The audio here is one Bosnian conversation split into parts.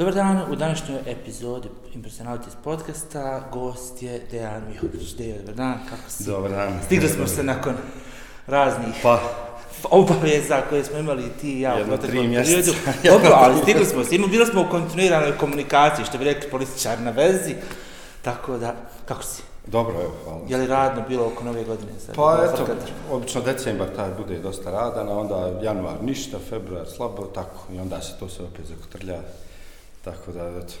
Dobar dan, u današnjoj epizodi Impersonalities podcasta gost je Dejan Mihović. Dejan, dobar dan, kako si? Dobar dan. Stigli smo se nakon raznih Pa, obaveza koje smo imali ti i ja u proteklom mjeseca. periodu. Dobro, ali stigli smo. Ima, bili smo u kontinuiranoj komunikaciji, što bi rekli političar na vezi. Tako da, kako si? dobro, evo, hvala. Je li radno bilo oko nove godine? Sad? Pa eto, frkatar? obično decembar taj bude dosta radan, a onda januar ništa, februar slabo, tako, i onda se to sve opet zakotrlja. Tako da, eto,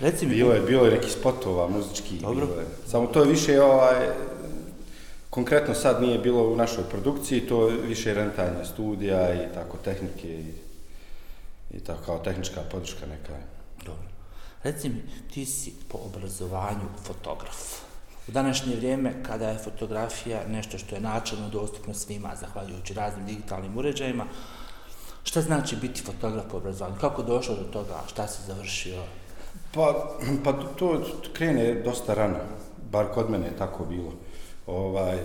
Reci mi, bilo je, bilo je neki spotova muzički, Dobro. bilo je. Samo to je više, ovaj, konkretno sad nije bilo u našoj produkciji, to je više rentanje studija i tako, tehnike i, i tako, kao tehnička podrška neka. Dobro. Reci mi, ti si po obrazovanju fotograf. U današnje vrijeme, kada je fotografija nešto što je načelno dostupno svima, zahvaljujući raznim digitalnim uređajima, šta znači biti fotograf po obrazovanju? Kako došlo do toga? Šta si završio? Pa, pa to, to krene dosta rano, bar kod mene je tako bilo. Ovaj,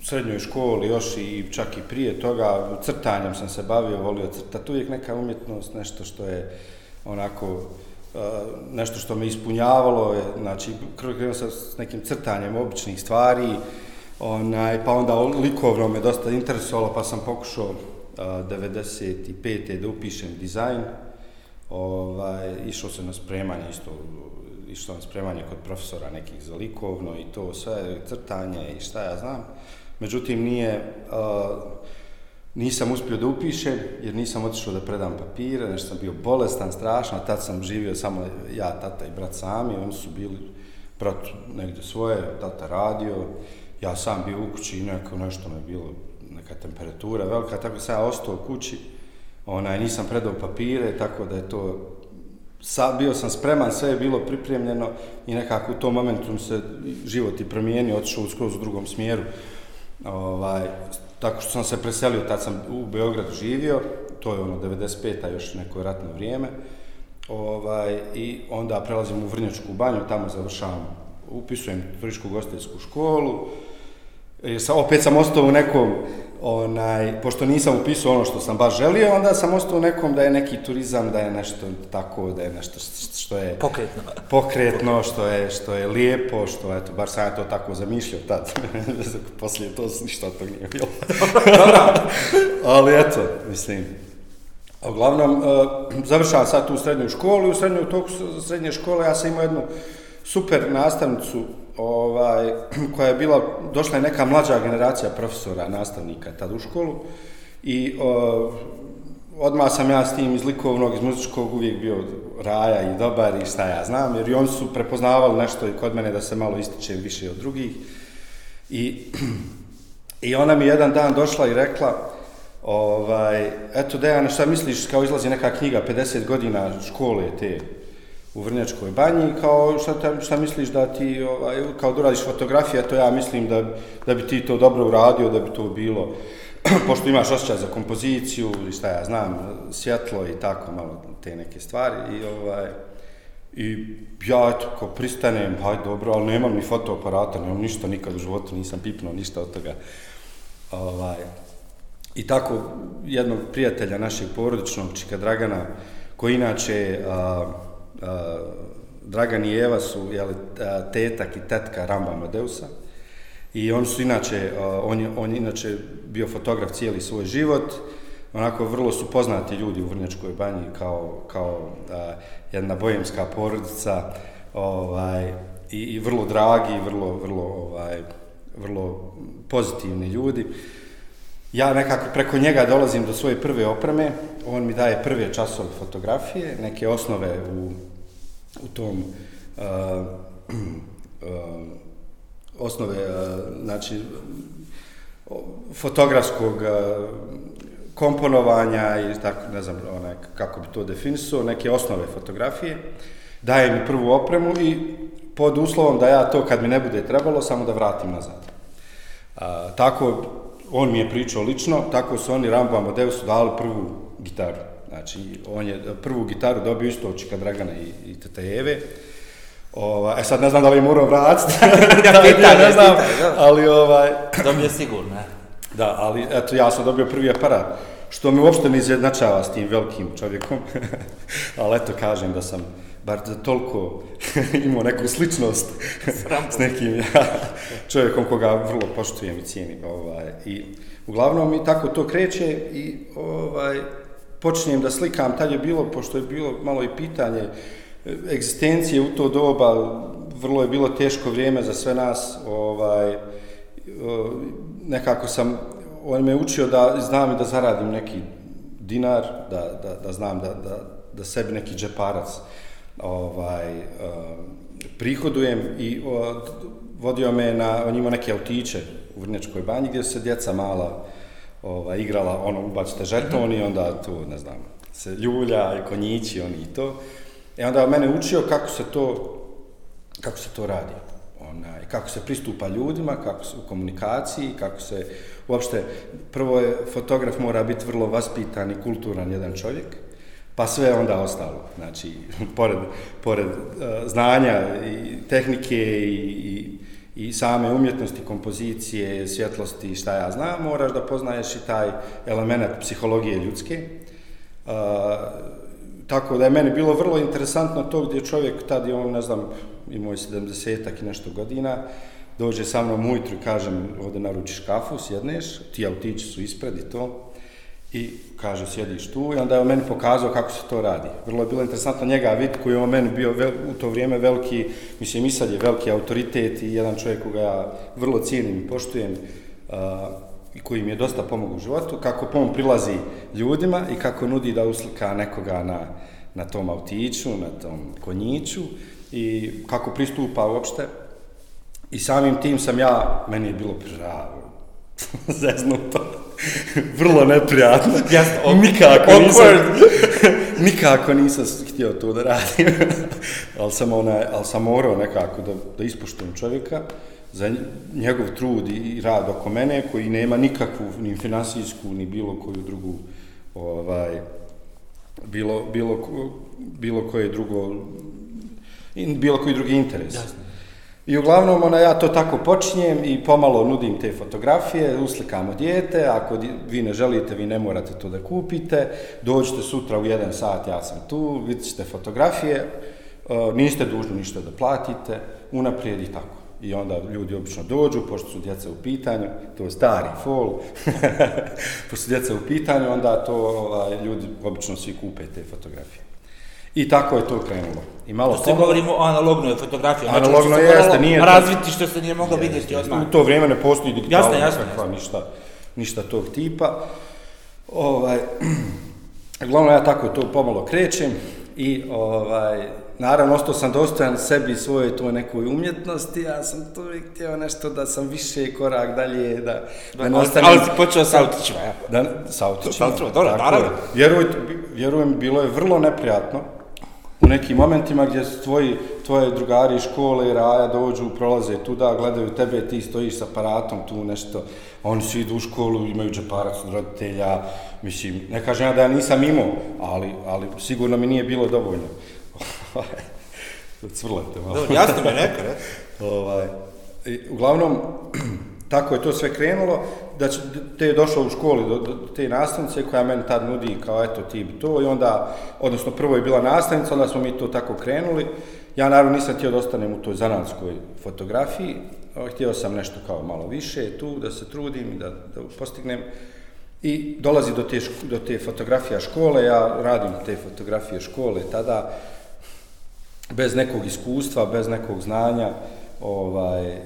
u srednjoj školi još i čak i prije toga, crtanjem sam se bavio, volio crtati, uvijek neka umjetnost, nešto što je onako, eh, nešto što me ispunjavalo, znači krenuo sam s nekim crtanjem običnih stvari, onaj, pa onda likovno me dosta interesovalo, pa sam pokušao 95. da upišem dizajn, ovaj, išao sam na spremanje isto, išao sam na spremanje kod profesora nekih za likovno i to sve, crtanje i šta ja znam. Međutim, nije, uh, nisam uspio da upišem jer nisam otišao da predam papire, nešto sam bio bolestan, strašno, tad sam živio samo ja, tata i brat sami, oni su bili, brat negde svoje, tata radio, ja sam bio u kući i neko, nešto me bilo, neka temperatura velika, tako sam ja ostao u kući, onaj, nisam predao papire, tako da je to, sa, bio sam spreman, sve je bilo pripremljeno i nekako u tom momentu se život i promijenio, otišao skroz u drugom smjeru. Ovaj, tako što sam se preselio, tad sam u Beogradu živio, to je ono 95-a još neko ratno vrijeme. Ovaj, I onda prelazim u Vrnjačku banju, tamo završavam, upisujem turističku gostiteljsku školu, jer sa, opet sam ostao u nekom, onaj, pošto nisam upisao ono što sam baš želio, onda sam ostao nekom da je neki turizam, da je nešto tako, da je nešto što je Pokretno. pokretno, što je, što je lijepo, što, eto, bar sam ja to tako zamišljao tad. Poslije to ništa od toga nije bilo. Ali eto, mislim, a uglavnom, uh, završavam sad tu srednju školu i u srednju toku srednje škole ja sam imao jednu super nastavnicu ovaj, koja je bila, došla je neka mlađa generacija profesora, nastavnika tad u školu i o, odmah sam ja s tim iz likovnog, iz muzičkog uvijek bio raja i dobar i šta ja znam, jer i oni su prepoznavali nešto i kod mene da se malo ističem više od drugih. I, I ona mi jedan dan došla i rekla, ovaj, eto Dejane, šta misliš, kao izlazi neka knjiga, 50 godina škole te u Vrnjačkoj banji, kao šta, te, šta misliš da ti, ovaj, kao da uradiš fotografija, to ja mislim da, da bi ti to dobro uradio, da bi to bilo, pošto imaš osjećaj za kompoziciju i šta ja znam, svjetlo i tako malo te neke stvari i ovaj, I ja, eto, ko pristanem, haj dobro, ali nemam ni fotoaparata, nemam ništa nikad u životu, nisam pipnuo ništa od toga. Ovaj, I tako, jednog prijatelja našeg porodičnog, Čika Dragana, koji inače, a, Eh, Dragan i Eva su jeli, eh, tetak i tetka Ramba Amadeusa, I oni su inače, eh, on je, on je inače bio fotograf cijeli svoj život, onako vrlo su poznati ljudi u Vrnjačkoj banji kao, kao a, jedna bojemska porodica, ovaj, i, i vrlo dragi, vrlo, vrlo, ovaj, vrlo pozitivni ljudi. Ja nekako preko njega dolazim do svoje prve opreme, on mi daje prve časove fotografije, neke osnove u, u tom uh, uh, osnove, uh, znači, fotografskog komponovanja i tako, ne znam, onaj, kako bi to definisao, neke osnove fotografije, daje mi prvu opremu i pod uslovom da ja to kad mi ne bude trebalo, samo da vratim nazad. A, tako, on mi je pričao lično, tako su oni Rambo Amadeusu dali prvu gitaru. Znači, on je prvu gitaru dobio isto od Čika Dragana i, i Tete Eve. Ova, e sad ne znam da li je morao vratiti, da li Pitaj, ne znam, ali ovaj, Dobio sigurno, ne? da, ali eto ja sam dobio prvi aparat. što me uopšte ne izjednačava s tim velikim čovjekom, ali eto kažem da sam bar za toliko imao neku sličnost s nekim ja, čovjekom koga vrlo poštujem i cijenim. Ovaj, I uglavnom mi tako to kreće i ovaj, počinjem da slikam, tad je bilo, pošto je bilo malo i pitanje e, egzistencije u to doba, vrlo je bilo teško vrijeme za sve nas, ovaj, e, nekako sam, on me učio da znam i da zaradim neki dinar, da, da, da znam da, da, da sebi neki džeparac ovaj, e, prihodujem i vodio me na, on ima neke autiće u Vrnjačkoj banji gdje se djeca mala ovaj, igrala, ono, ubacite žeton i onda tu, ne znam, se ljulja i konjići, oni i to. E onda mene učio kako se to, kako se to radi. Onaj, kako se pristupa ljudima, kako se u komunikaciji, kako se uopšte, prvo je fotograf mora biti vrlo vaspitan i kulturan jedan čovjek, pa sve onda ostalo. Znači, pored, pored uh, znanja i tehnike i, i, i same umjetnosti, kompozicije, svjetlosti, šta ja znam, moraš da poznaješ i taj element psihologije ljudske. Uh, tako da je meni bilo vrlo interesantno to gdje čovjek, tad je on, ne znam, imao je 70-ak i nešto godina, dođe sa mnom ujutru i kažem, ovdje naručiš kafu, sjedneš, ti autići su ispred i to, i kaže, sjediš tu, i onda je on meni pokazao kako se to radi. Vrlo je bilo interesantno njega vidjeti koji je on meni bio vel, u to vrijeme veliki, mislim, i sad je veliki autoritet i jedan čovjek koga ja vrlo cijenim i poštujem, uh, i koji mi je dosta pomogao u životu, kako on prilazi ljudima i kako nudi da uslika nekoga na, na tom autiću, na tom konjiću i kako pristupa uopšte. I samim tim sam ja, meni je bilo pravo, zeznuto, vrlo neprijatno. Jasno, nikako nisam, nikako nisam htio to da radim, ali sam, onaj, ali sam morao nekako da, da ispuštujem čovjeka za njegov trud i rad oko mene, koji nema nikakvu ni finansijsku, ni bilo koju drugu, ovaj, bilo, bilo, bilo koje drugo, bilo koji drugi interes. Jasne. I uglavnom, ona, ja to tako počinjem i pomalo nudim te fotografije, uslikamo dijete, ako vi ne želite, vi ne morate to da kupite, dođite sutra u jedan sat, ja sam tu, vidite ćete fotografije, e, niste dužni ništa da platite, unaprijed i tako. I onda ljudi obično dođu, pošto su djeca u pitanju, to je stari fol, pošto su djeca u pitanju, onda to ovaj, ljudi obično svi kupe te fotografije. I tako je to krenulo. I malo to se govorimo o analognoj fotografiji. Znači, Analogno je, jeste, nije... Razviti što se nije moglo vidjeti odmah. U to vrijeme ne postoji digitalno. Jasno, jasno. Ništa, ništa tog tipa. Ovaj, glavno ja tako to pomalo krećem i ovaj, naravno ostao sam dostojan sebi svoje to nekoj umjetnosti, ja sam to uvijek htio nešto da sam više korak dalje, da, da ne ostanem... Ali si počeo sa autićima, ja? Da, sa autićima. Dobro, naravno. Vjerujte, vjerujem, bilo je vrlo neprijatno, u nekim momentima gdje tvoji, tvoje drugari iz škole i raja dođu, prolaze tuda, gledaju tebe, ti stojiš s aparatom tu nešto, oni svi idu u školu, imaju džeparac od roditelja, mislim, ne kažem ja da ja nisam imao, ali, ali sigurno mi nije bilo dovoljno. Cvrlete malo. Dobro, jasno mi neka, ne? ovaj, i, uglavnom, tako je to sve krenulo, da će, te je došao u školi do, do te nastavnice koja meni tad nudi kao eto ti to i onda, odnosno prvo je bila nastavnica, onda smo mi to tako krenuli. Ja naravno nisam htio da ostanem u toj zanatskoj fotografiji, htio sam nešto kao malo više tu, da se trudim i da, da postignem. I dolazi do te, do te fotografija škole, ja radim te fotografije škole tada, bez nekog iskustva, bez nekog znanja, ovaj,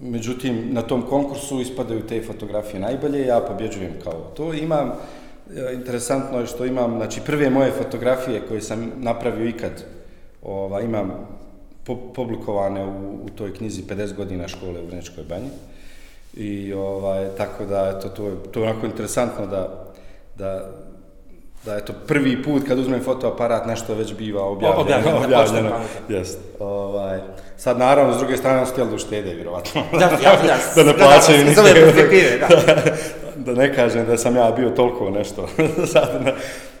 međutim, na tom konkursu ispadaju te fotografije najbolje, ja pobjeđujem kao to. Imam, e, interesantno je što imam, znači prve moje fotografije koje sam napravio ikad, ova, imam publikovane u, u toj knjizi 50 godina škole u Vrnečkoj banji. I ovaj, tako da, eto, to, je, to je onako interesantno da, da, da je to prvi put kad uzmem fotoaparat nešto već biva objavljeno. Objavljeno, objavljeno. Jest. Ovaj, sad naravno, s druge strane, su htjeli da uštede, vjerovatno. Da, ja, ja, da ne plaćaju ni da, da. da ne kažem da sam ja bio toliko nešto sad na,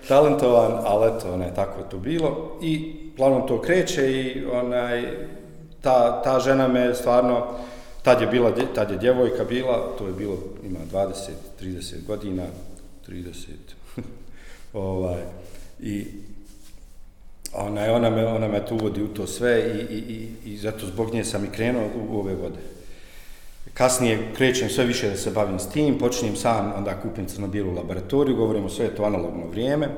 talentovan, ali eto, ne, tako je to bilo. I glavno to kreće i onaj, ta, ta žena me stvarno, tad je bila, tad je djevojka bila, to je bilo, ima 20, 30 godina, 30, Ovaj, I ona, ona, me, ona me tu uvodi u to sve i, i, i, i zato zbog nje sam i krenuo u, u ove vode. Kasnije krećem sve više da se bavim s tim, počinjem sam, onda kupim crno-bijelu laboratoriju, govorimo sve to analogno vrijeme, e,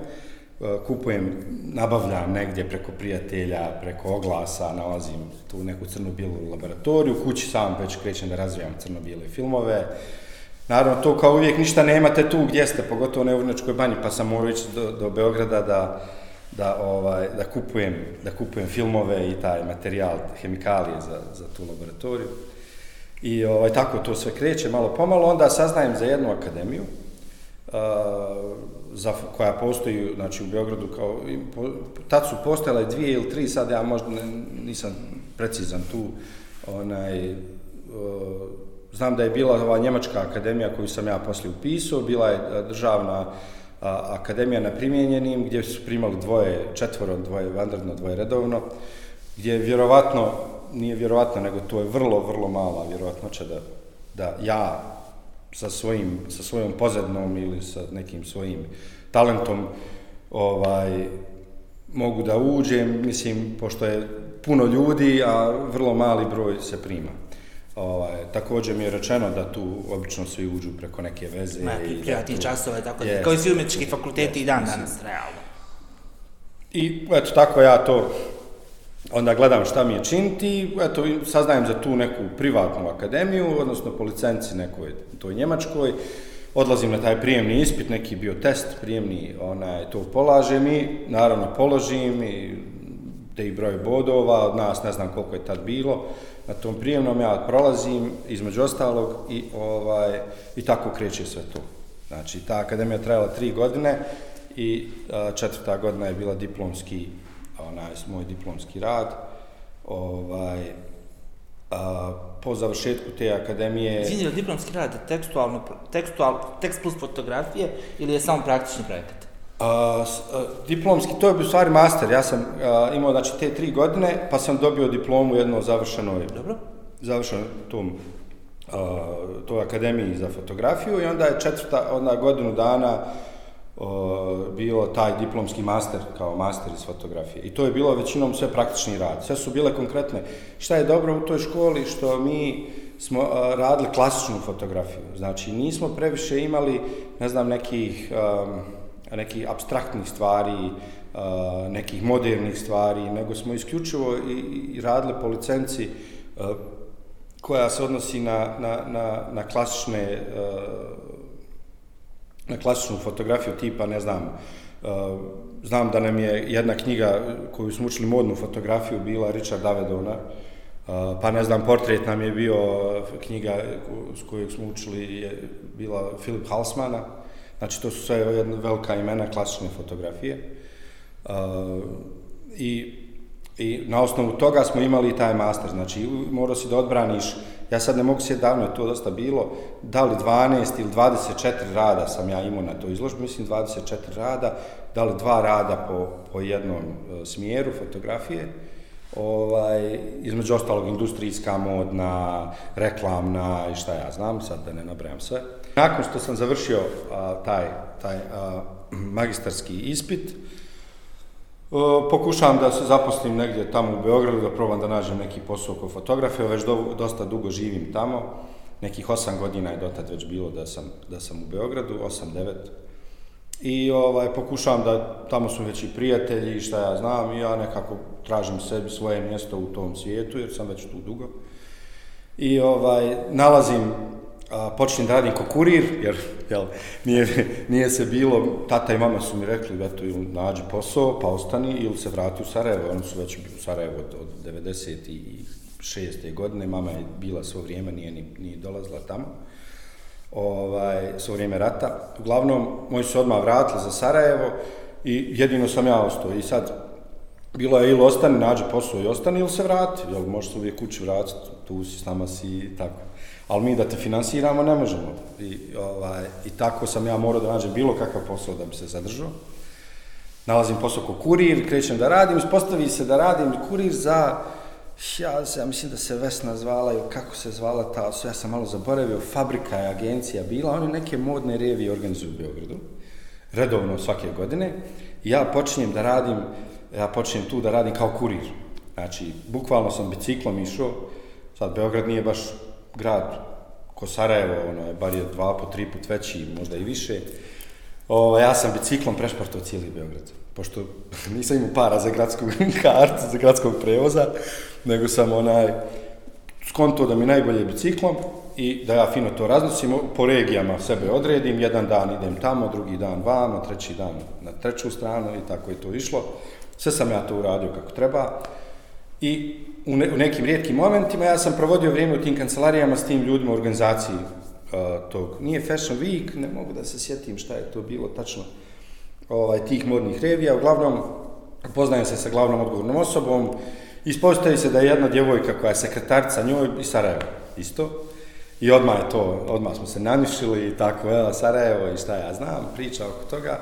kupujem, nabavljam negdje preko prijatelja, preko oglasa, nalazim tu neku crno-bijelu laboratoriju, kući sam već krećem da razvijam crno-bijele filmove, Naravno, to kao uvijek ništa nemate tu gdje ste, pogotovo ne u Vrnačkoj banji, pa sam morao ići do, do Beograda da, da, ovaj, da, kupujem, da kupujem filmove i taj materijal, hemikalije za, za tu laboratoriju. I ovaj, tako to sve kreće malo pomalo, onda saznajem za jednu akademiju, uh, za, koja postoji znači, u Beogradu, kao, po, tad su postojale dvije ili tri, sad ja možda ne, nisam precizan tu, onaj, uh, znam da je bila ova Njemačka akademija koju sam ja poslije upisao, bila je e, državna a, akademija na primjenjenim, gdje su primali dvoje, četvoro, dvoje vanredno, dvoje redovno, gdje je vjerovatno, nije vjerovatno, nego to je vrlo, vrlo mala vjerovatnoća da, da ja sa, svojim, sa svojom pozadnom ili sa nekim svojim talentom ovaj, mogu da uđem, mislim, pošto je puno ljudi, a vrlo mali broj se prima. Ovaj, također mi je rečeno da tu obično svi uđu preko neke veze. Ma, i privatni časove, tako da, kao i svi umjetnički fakulteti i dan danas, realno. I eto, tako ja to onda gledam šta mi je činiti, eto, saznajem za tu neku privatnu akademiju, odnosno po licenci nekoj toj Njemačkoj, odlazim na taj prijemni ispit, neki bio test prijemni, onaj, to polažem i naravno položim i te i broj bodova, od nas ne znam koliko je tad bilo, na tom prijemnom ja prolazim između ostalog i ovaj i tako kreće sve to. Znači ta akademija trajala tri godine i a, četvrta godina je bila diplomski onaj moj diplomski rad. Ovaj a, po završetku te akademije Izvini, diplomski rad tekstualno tekstual tekst plus fotografije ili je samo praktični projekat? Diplomski, to je u stvari master, ja sam a, imao znači, te tri godine, pa sam dobio diplomu jedno završenoj, Dobro. završeno tom, a, toj akademiji za fotografiju i onda je četvrta, onda godinu dana a, bilo taj diplomski master kao master iz fotografije. I to je bilo većinom sve praktični rad, sve su bile konkretne. Šta je dobro u toj školi, što mi smo a, radili klasičnu fotografiju, znači nismo previše imali, ne znam, nekih nekih abstraktnih stvari, e, nekih modernih stvari, nego smo isključivo i radili po licenci e, koja se odnosi na, na, na, na klasične e, na klasičnu fotografiju tipa, ne znam, znam da nam je jedna knjiga koju smo učili modnu fotografiju bila Richard Davedona, pa ne znam, portret nam je bio knjiga s kojeg smo učili je bila Filip Halsmana, Znači, to su sve jedna velika imena klasične fotografije. Uh, i, I na osnovu toga smo imali taj master. Znači, morao si da odbraniš, ja sad ne mogu se davno je to dosta bilo, da li 12 ili 24 rada sam ja imao na to izložbu, mislim 24 rada, da li dva rada po, po jednom e, smjeru fotografije, ovaj, između ostalog industrijska, modna, reklamna i šta ja znam, sad da ne nabrajam sve. Nakon što sam završio a, taj, taj a, magistarski ispit, a, pokušavam da se zaposlim negdje tamo u Beogradu, da probam da nađem neki posao kao fotograf, već do, dosta dugo živim tamo, nekih osam godina je dotad već bilo da sam, da sam u Beogradu, osam, devet. I ovaj, pokušavam da, tamo su već i prijatelji i šta ja znam, i ja nekako tražim sebi svoje mjesto u tom svijetu, jer sam već tu dugo. I ovaj, nalazim a, počnem da radim ko kurir, jer jel, nije, nije se bilo, tata i mama su mi rekli, eto, ili nađi posao, pa ostani, ili se vrati u Sarajevo, oni su već u Sarajevo od, od 96. godine, mama je bila svo vrijeme, nije ni, ni dolazila tamo, ovaj, svo vrijeme rata. Uglavnom, moji su odmah vratili za Sarajevo i jedino sam ja ostao. I sad, bilo je ili ostani, nađi posao i ostani, ili se vrati, jel, možeš se uvijek kući vratiti, tu si, s nama si i tako ali mi da te finansiramo ne možemo. I, ovaj, I tako sam ja morao da nađem bilo kakav posao da bi se zadržao. Nalazim posao ko kurir, krećem da radim, ispostavi se da radim kurir za, ja, se, ja mislim da se Vesna zvala ili kako se zvala ta, ja sam malo zaboravio, fabrika je agencija bila, oni neke modne revije organizuju u Beogradu. redovno svake godine. Ja počinjem da radim, ja počinjem tu da radim kao kurir. Znači, bukvalno sam biciklom išao, sad Beograd nije baš grad ko Sarajevo, ono je bar je dva po tri put veći, možda i više. O, ja sam biciklom prešpartao cijeli Beograd, pošto nisam imao para za gradsku kartu, za gradskog prevoza, nego sam onaj skonto da mi najbolje biciklom i da ja fino to raznosim, po regijama sebe odredim, jedan dan idem tamo, drugi dan vamo, treći dan na treću stranu i tako je to išlo. Sve sam ja to uradio kako treba i u, ne, u nekim rijetkim momentima ja sam provodio vrijeme u tim kancelarijama s tim ljudima u organizaciji uh, tog. Nije Fashion Week, ne mogu da se sjetim šta je to bilo tačno ovaj, tih modnih revija. Uglavnom, poznajem se sa glavnom odgovornom osobom. Ispostavi se da je jedna djevojka koja je sekretarica njoj i Sarajevo isto. I odmah je to, odmah smo se nanišili i tako, evo, Sarajevo i šta ja znam, priča oko toga.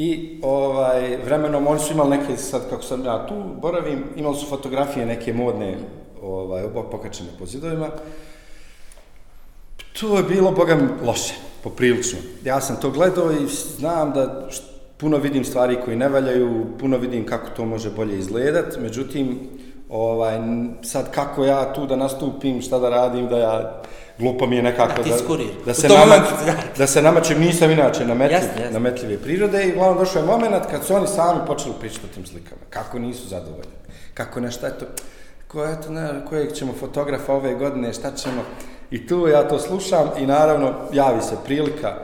I ovaj, vremenom oni su imali neke, sad kako sam ja tu boravim, imali su fotografije neke modne, ovaj, pokačene po zidovima. To je bilo, boga mi, loše, poprilično. Ja sam to gledao i znam da puno vidim stvari koji ne valjaju, puno vidim kako to može bolje izgledat, međutim, ovaj, sad kako ja tu da nastupim, šta da radim, da ja glupo mi je nekako da, da, se nama, da se namačem, nisam inače nametljiv, yes, yes. nametljive prirode i uglavnom došao je moment kad su oni sami počeli pričati o tim slikama, kako nisu zadovoljni, kako nešto, eto, ko, eto, ne, kojeg ćemo fotografa ove godine, šta ćemo, i tu ja to slušam i naravno javi se prilika,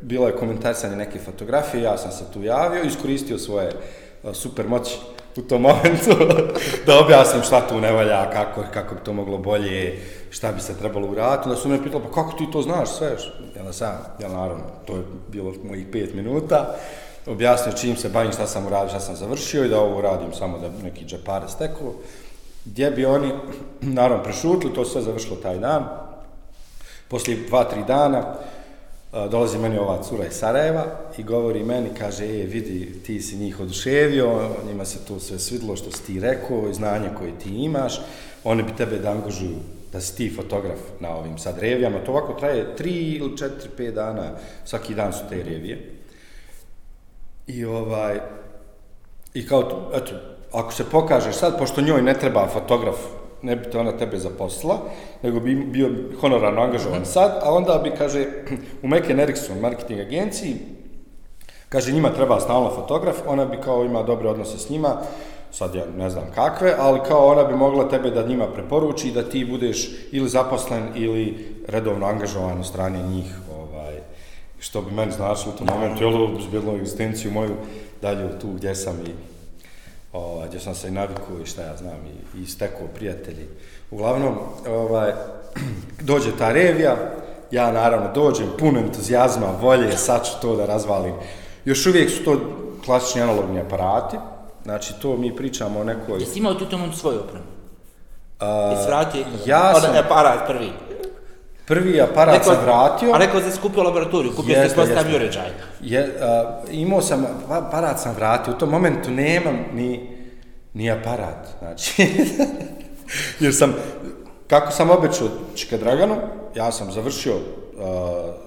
bilo je komentarsanje neke fotografije, ja sam se tu javio, iskoristio svoje super moći u tom momentu da objasnim šta tu ne valja, kako, kako bi to moglo bolje, šta bi se trebalo uraditi. Onda su me pitali, pa kako ti to znaš sve? Ja sam, ja naravno, to je bilo mojih pet minuta. Objasnio čim se bavim, šta sam uradio, šta sam završio i da ovo radim samo da neki džepare steku. Gdje bi oni, naravno, prešutili, to sve završilo taj dan. Poslije dva, tri dana, dolazi meni ova cura iz Sarajeva i govori meni, kaže, e, vidi, ti si njih oduševio, njima se to sve svidlo što si ti rekao, znanje koje ti imaš, oni bi tebe da angažuju da si ti fotograf na ovim sad revijama. To ovako traje tri ili četiri, pet dana, svaki dan su te revije. I ovaj, i kao, eto, ako se pokažeš sad, pošto njoj ne treba fotograf ne bi te ona tebe zaposlila, nego bi bio honorarno angažovan Aha. sad, a onda bi, kaže, u Meken Erickson marketing agenciji, kaže, njima treba stalno fotograf, ona bi kao ima dobre odnose s njima, sad ja ne znam kakve, ali kao ona bi mogla tebe da njima preporuči da ti budeš ili zaposlen ili redovno angažovan u strani njih, ovaj, što bi meni značilo u tom momentu, jel, bilo egzistenciju moju dalje tu gdje sam i ovaj, gdje sam se i navikao i šta ja znam, i, i stekao prijatelji. Uglavnom, ovaj, dođe ta revija, ja naravno dođem pun entuzijazma, volje, sad ću to da razvalim. Još uvijek su to klasični analogni aparati, znači to mi pričamo o nekoj... Jesi imao tu tomu svoju opremu? Uh, ja sam... aparat prvi. Prvi aparat neko, sam vratio. A neko se skupio laboratoriju, kupio se postavio uređaj. Je, uh, imao sam, aparat sam vratio, u tom momentu nemam ni, ni aparat, znači. Jer sam, kako sam obećao Čika Draganu, ja sam završio, uh,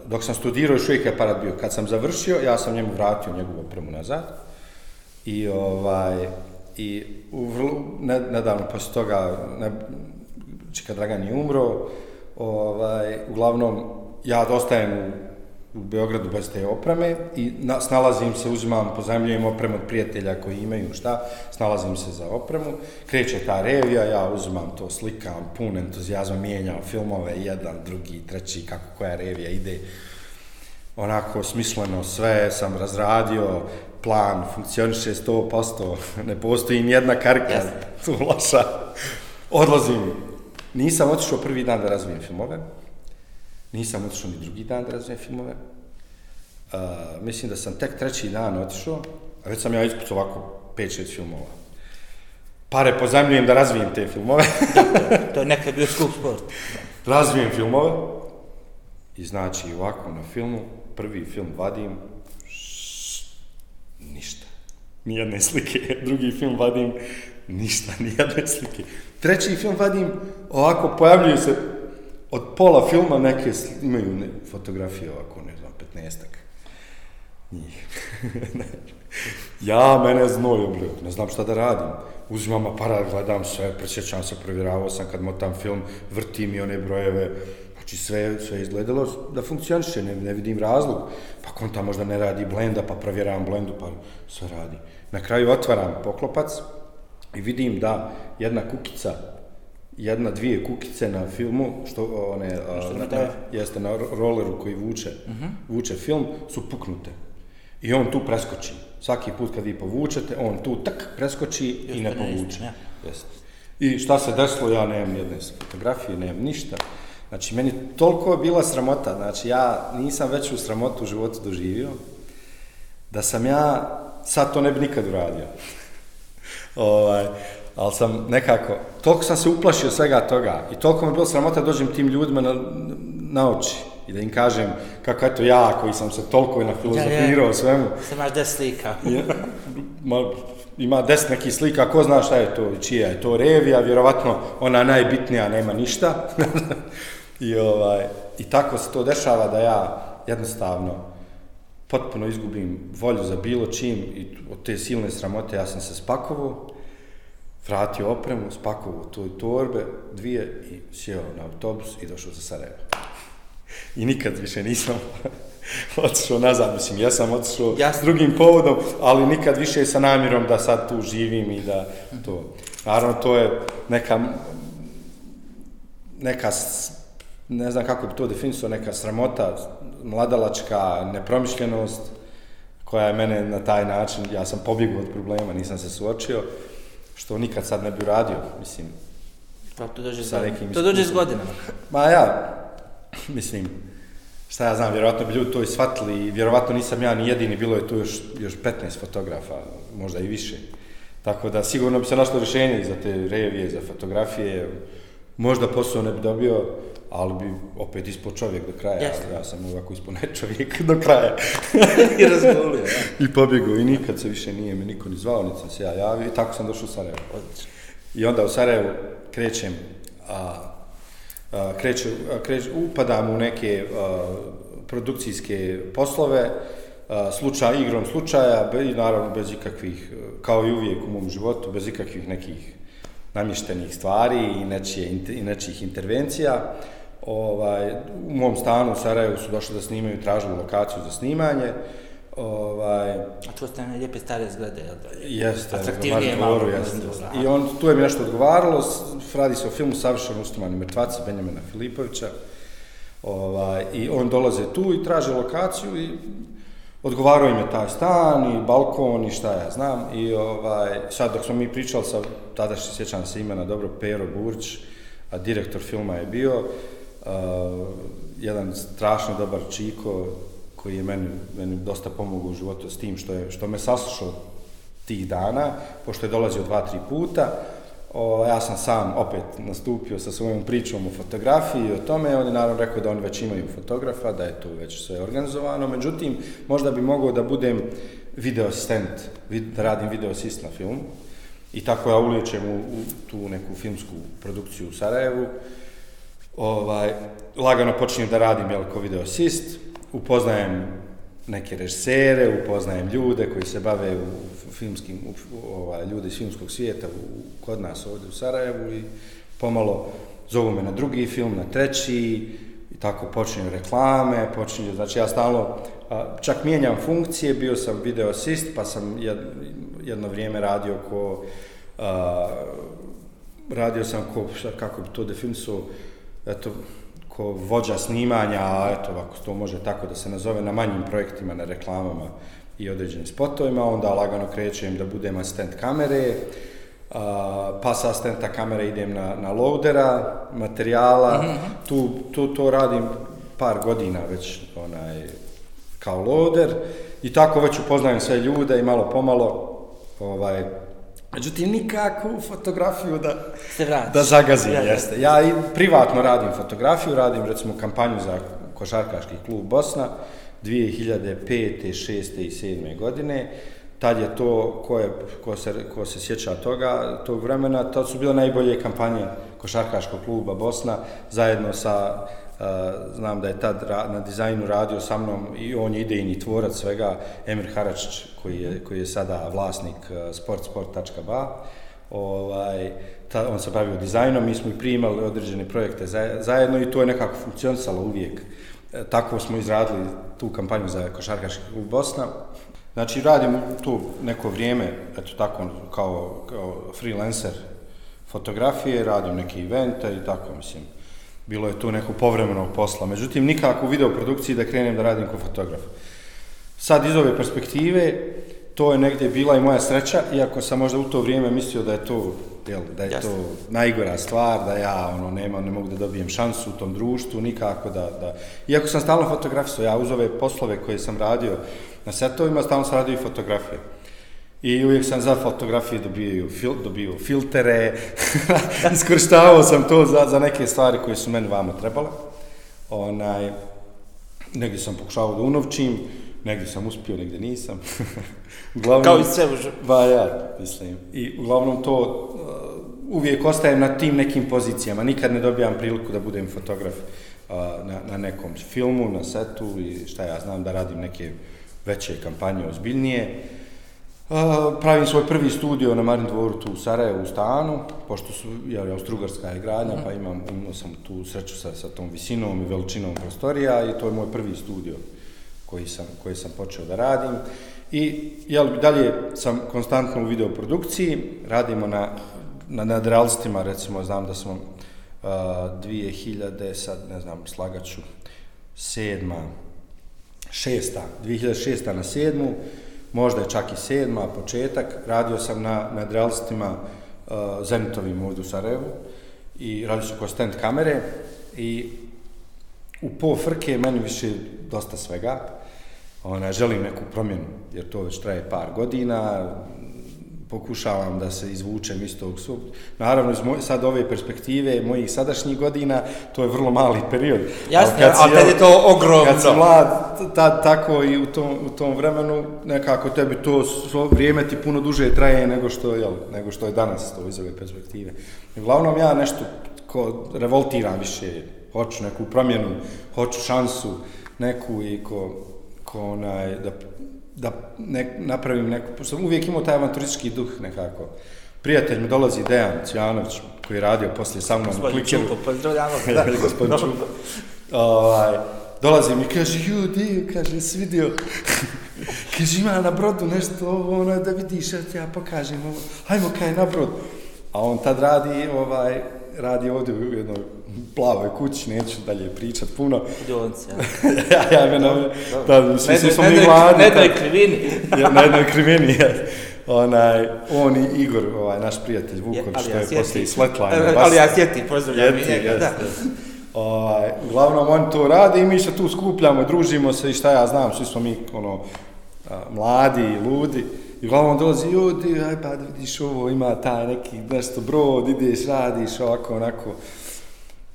dok sam studirao, još uvijek je aparat bio. Kad sam završio, ja sam njemu vratio njegovu opremu nazad. I, ovaj, i u vrlo, nedavno posle toga, ne, Čika Dragan je umro, ovaj, uglavnom, ja dostajem u, u Beogradu bez te opreme i na, snalazim se, uzimam, pozajemljujem opremu od prijatelja koji imaju šta, snalazim se za opremu, kreće ta revija, ja uzimam to, slikam, pun entuzijazma, mijenjam filmove, jedan, drugi, treći, kako koja revija ide, onako smisleno sve sam razradio, plan funkcioniše 100%, ne postoji nijedna karka yes. tu loša. Odlazim Nisam otišao prvi dan da razvijem filmove. Nisam otišao ni drugi dan da razvijem filmove. Uh, mislim da sam tek treći dan otišao, a već sam ja ispucao ovako 5-6 filmova. Pare pozajemljujem da razvijem te filmove. to je nekad bio skup sport. razvijem filmove i znači ovako na filmu, prvi film vadim, ništa. Nijedne slike. Drugi film vadim, ništa, nijedne slike. Treći film vadim, ovako pojavljuju se od pola filma neke imaju ne, fotografije ovako, ne znam, 15-ak. Njih. ja, mene znoj oblio, ne znam šta da radim. Uzimam aparat, gledam sve, presjećam se, provjeravao sam kad motam film, vrtim i one brojeve, znači sve, sve izgledalo da funkcioniše, ne, ne vidim razlog. Pa konta možda ne radi blenda, pa provjeravam blendu, pa sve radi. Na kraju otvaram poklopac i vidim da jedna kukica jedna, dvije kukice na filmu, što one, što na, na, jeste na rolleru koji vuče, uh mhm. -huh. vuče film, su puknute. I on tu preskoči. Svaki put kad vi povučete, on tu tak preskoči Jeste, i ne povuče. Jeste. I šta se desilo, ja nemam jedne fotografije, nemam ništa. Znači, meni toliko je bila sramota, znači, ja nisam veću sramotu u životu doživio, da sam ja, sad to ne bi nikad uradio. Ovaj, ali sam nekako, toliko sam se uplašio svega toga i toliko mi je bilo sramota dođem tim ljudima na, na oči i da im kažem kako je to ja koji sam se toliko na filozofirao ja, ja. svemu. Se imaš des slika. ja, ma, ima des nekih slika, ko zna šta je to, čija je to revija, vjerovatno ona najbitnija, nema ništa. I, ovaj, I tako se to dešava da ja jednostavno potpuno izgubim volju za bilo čim i od te silne sramote ja sam se spakovao vratio opremu, spakovao tu torbe, dvije i sjeo na autobus i došao za Sarajevo. I nikad više nisam otišao nazad, mislim, ja sam otišao s drugim povodom, ali nikad više sa namjerom da sad tu živim i da to... Naravno, to je neka, neka, ne znam kako bi to definisao, neka sramota, mladalačka nepromišljenost, koja je mene na taj način, ja sam pobjegao od problema, nisam se suočio, što nikad sad ne bi uradio, mislim. Pa to dođe sa nekim To dođe s godinama. Ma ja, mislim, šta ja znam, vjerovatno bi ljudi to i shvatili i vjerovatno nisam ja ni jedini, bilo je tu još, još 15 fotografa, možda i više. Tako da sigurno bi se našlo rješenje za te revije, za fotografije, možda posao ne bi dobio, ali bi opet ispod čovjek do kraja, Jasne. ja sam ovako ispod ne čovjek do kraja. I ja. I pobjegao i nikad se više nije me niko ni zvao, niti sam se ja javio i tako sam došao u Sarajevo. Odlično. I onda u Sarajevu krećem, a, a, kreću, a, kreću, upadam u neke a, produkcijske poslove, a, slučaj, igrom slučaja, i naravno bez ikakvih, kao i uvijek u mom životu, bez ikakvih nekih namještenih stvari i nečije, i nečijih intervencija ovaj, u mom stanu u Sarajevu su došli da snimaju, tražili lokaciju za snimanje. Ovaj, A to ste lijepe stare zgrade, jel da? Jeste, atraktivnije malo. Jeste. I on, tu je mi nešto odgovaralo, radi se o filmu Savršeno ustumani mrtvaci Benjamina Filipovića. Ovaj, I on dolaze tu i traže lokaciju i odgovarao im je taj stan i balkon i šta ja znam. I ovaj, sad dok smo mi pričali sa, tada što sjećam se imena dobro, Pero Burć, a direktor filma je bio, uh, jedan strašno dobar čiko koji je meni, meni dosta pomogao u životu s tim što, je, što me saslušao tih dana, pošto je dolazio dva, tri puta. O, ja sam sam opet nastupio sa svojom pričom o fotografiji i o tome. On je naravno rekao da oni već imaju fotografa, da je to već sve organizovano. Međutim, možda bi mogao da budem video asistent, da radim video asist na film. I tako ja uličem u, u tu neku filmsku produkciju u Sarajevu ovaj, lagano počinjem da radim jel, ko video assist, upoznajem neke režisere, upoznajem ljude koji se bave u filmskim, u, ovaj, ljude iz filmskog svijeta u, kod nas ovdje u Sarajevu i pomalo zovu me na drugi film, na treći i tako počinju reklame, počinju, znači ja stalno čak mijenjam funkcije, bio sam video assist, pa sam jedno vrijeme radio ko a, radio sam ko, šta, kako bi to definisao, eto, ko vođa snimanja, a eto, ako to može tako da se nazove, na manjim projektima, na reklamama i određenim spotovima, onda lagano krećem da budem asistent kamere, a, pa sa asistenta kamere idem na, na loadera, materijala, mm -hmm. tu, tu to radim par godina već onaj, kao loader i tako već upoznajem sve ljude i malo pomalo ovaj, Međutim, nikako fotografiju da, Se da zagazim, ja, jeste. Ja i privatno radim fotografiju, radim recimo kampanju za košarkaški klub Bosna 2005. 6. i 7. godine. Tad je to, ko, je, ko, se, ko se sjeća toga, tog vremena, to su bile najbolje kampanje košarkaškog kluba Bosna, zajedno sa Eh, znam da je tad na dizajnu radio sa mnom i on je idejni tvorac svega, Emir Haračić, koji je, koji je sada vlasnik eh, sportsport.ba. Ovaj, ta, on se bavio dizajnom, mi smo i primali određene projekte zajedno i to je nekako funkcionisalo uvijek. E, tako smo izradili tu kampanju za košarkaški klub Bosna. Znači, radim tu neko vrijeme, eto tako, kao, kao freelancer fotografije, radim neke evente i tako, mislim. Bilo je tu neko povremeno posla. Međutim, nikako u videoprodukciji da krenem da radim kao fotograf. Sad, iz ove perspektive, to je negdje bila i moja sreća, iako sam možda u to vrijeme mislio da je to jel, da je Jasne. to najgora stvar, da ja ono, nema, ne mogu da dobijem šansu u tom društvu, nikako da, da... Iako sam stalno fotografisao, ja uz ove poslove koje sam radio na setovima, stalno sam radio i fotografije. I uvijek sam za fotografije dobio, fil, dobio filtere, iskoristavao sam to za, za neke stvari koje su meni vama trebale. Onaj, negdje sam pokušavao da unovčim, negdje sam uspio, negdje nisam. uglavnom, Kao i sve Ba ja, mislim. I uglavnom to uh, uvijek ostajem na tim nekim pozicijama. Nikad ne dobijam priliku da budem fotograf uh, na, na nekom filmu, na setu i šta ja znam da radim neke veće kampanje ozbiljnije. Uh, pravim svoj prvi studio na Marin dvoru tu u Sarajevu u stanu, pošto su, ja, ja, Strugarska je gradnja, mm. pa imam, imao sam tu sreću sa, sa tom visinom i veličinom prostorija i to je moj prvi studio koji sam, koji sam počeo da radim. I jel, dalje sam konstantno u videoprodukciji, radimo na, na nadrealstima, recimo, znam da smo uh, 2000, sad ne znam, slagaću, sedma, šesta, 2006. na sedmu, možda je čak i sedma, početak, radio sam na nadrealstima uh, Zenitovim ovdje u Sarajevu i radio sam kao stand kamere i u po frke meni više dosta svega. Ona, želim neku promjenu, jer to već traje par godina, pokušavam da se izvučem iz tog sub. Naravno, iz moj, sad ove perspektive mojih sadašnjih godina, to je vrlo mali period. Jasno, ali kad, kad je to ogromno. Kad si mlad, tad, tako i u tom, u tom vremenu, nekako tebi to vrijeme ti puno duže traje nego što, jel, nego što je danas to iz ove perspektive. Uglavnom, ja nešto ko revoltiram više, hoću neku promjenu, hoću šansu neku i ko ko onaj, da, da ne, napravim neku, pošto sam uvijek imao taj avanturistički duh nekako. Prijatelj mi dolazi Dejan Cvjanović, koji je radio poslije sa mnom u klikeru. Gospodin Čupo, pozdravljamo. da, gospodin Čupo. Ovaj, dolazi mi, kaže, ju, di, kaže, si vidio, kaže, ima na brodu nešto, ovo, ono, da vidiš, ja ti ja pokažem, ovo, hajmo kaj na brod. A on tad radi, ovaj, radi ovdje u jednoj plavoj kući, neću dalje pričat puno. Djonci, ja. ja, ja, na, da, mislim, svi smo mi mladi. Na jednoj krivini. ja, na jednoj krivini, ja. Onaj, on i Igor, ovaj, naš prijatelj Vuković, što je poslije Sletline. Ali ja sjeti, pozdravljam mi njega, da. Ovaj, uglavnom, on to radi i mi se tu skupljamo, družimo se i šta ja znam, svi smo mi, ono, mladi i ludi. I uglavnom dolazi, ljudi, aj pa vidiš ovo, ima taj neki nešto brod, ideš, radiš ovako, onako.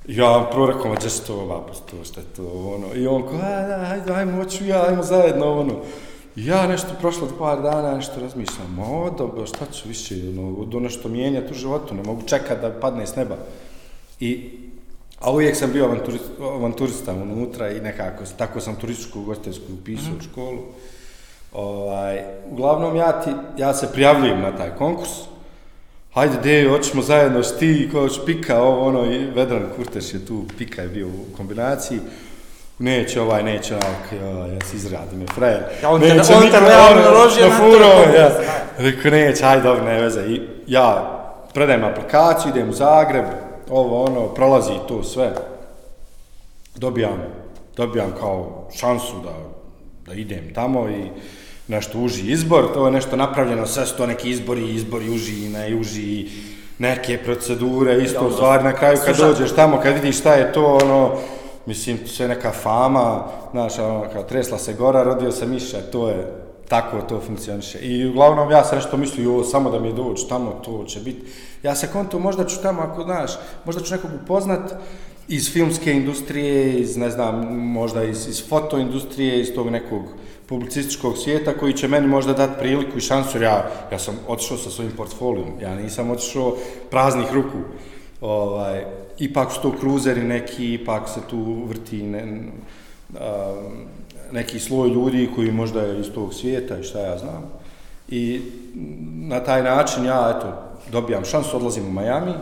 Ja vam prvo rekao, gdje se to ovako, to je to, ono. I on ko, ajde, ajde, ajmo, hoću ja, ajmo zajedno, ono. Ja nešto prošlo od par dana, nešto razmišljam, o, dobro, šta ću više, ono, do nešto mijenjati u životu, ne mogu čekat da padne s neba. I, a uvijek sam bio avanturista, avanturista unutra i nekako, tako sam turističku gostelsku upisao mm -hmm. u školu. Ovaj, uglavnom, ja, ti, ja se prijavljujem na taj konkurs. Hajde, de, hoćemo zajedno s ti, ko hoć pika, ovo, ono, i Vedran Kurteš je tu, pika je bio u kombinaciji. Neće ovaj, neće ovaj, ja, ja se izradim, je frajer. Ja, on neće, te, on te realno naložio na, na furo, ja. Rekao, neće, hajde, dobro, ne veze. I ja predajem aplikaciju, idem u Zagreb, ovo, ono, prolazi to sve. Dobijam, dobijam kao šansu da, da idem tamo i nešto uži izbor, to je nešto napravljeno, sve su to neki izbori, izbori uži i ne uži, neke procedure, isto u stvari, na kraju kad dođeš tamo, kad vidiš šta je to, ono, mislim, sve neka fama, znaš, ono, kao tresla se gora, rodio se miša, to je, tako to funkcioniše. I uglavnom ja sam nešto mislio, jo, samo da mi dođu tamo, to će biti. Ja se kontu, možda ću tamo, ako znaš, možda ću nekog upoznat iz filmske industrije, iz, ne znam, možda iz, iz fotoindustrije, iz tog nekog, publicističkog svijeta koji će meni možda dati priliku i šansu, jer ja, ja sam otišao sa svojim portfolijom, ja nisam otišao praznih ruku. ovaj, ipak su to kruzeri neki, ipak se tu vrti ne, a, neki sloj ljudi koji možda je iz tog svijeta i šta ja znam. I na taj način ja, eto, dobijam šansu, odlazim u Miami.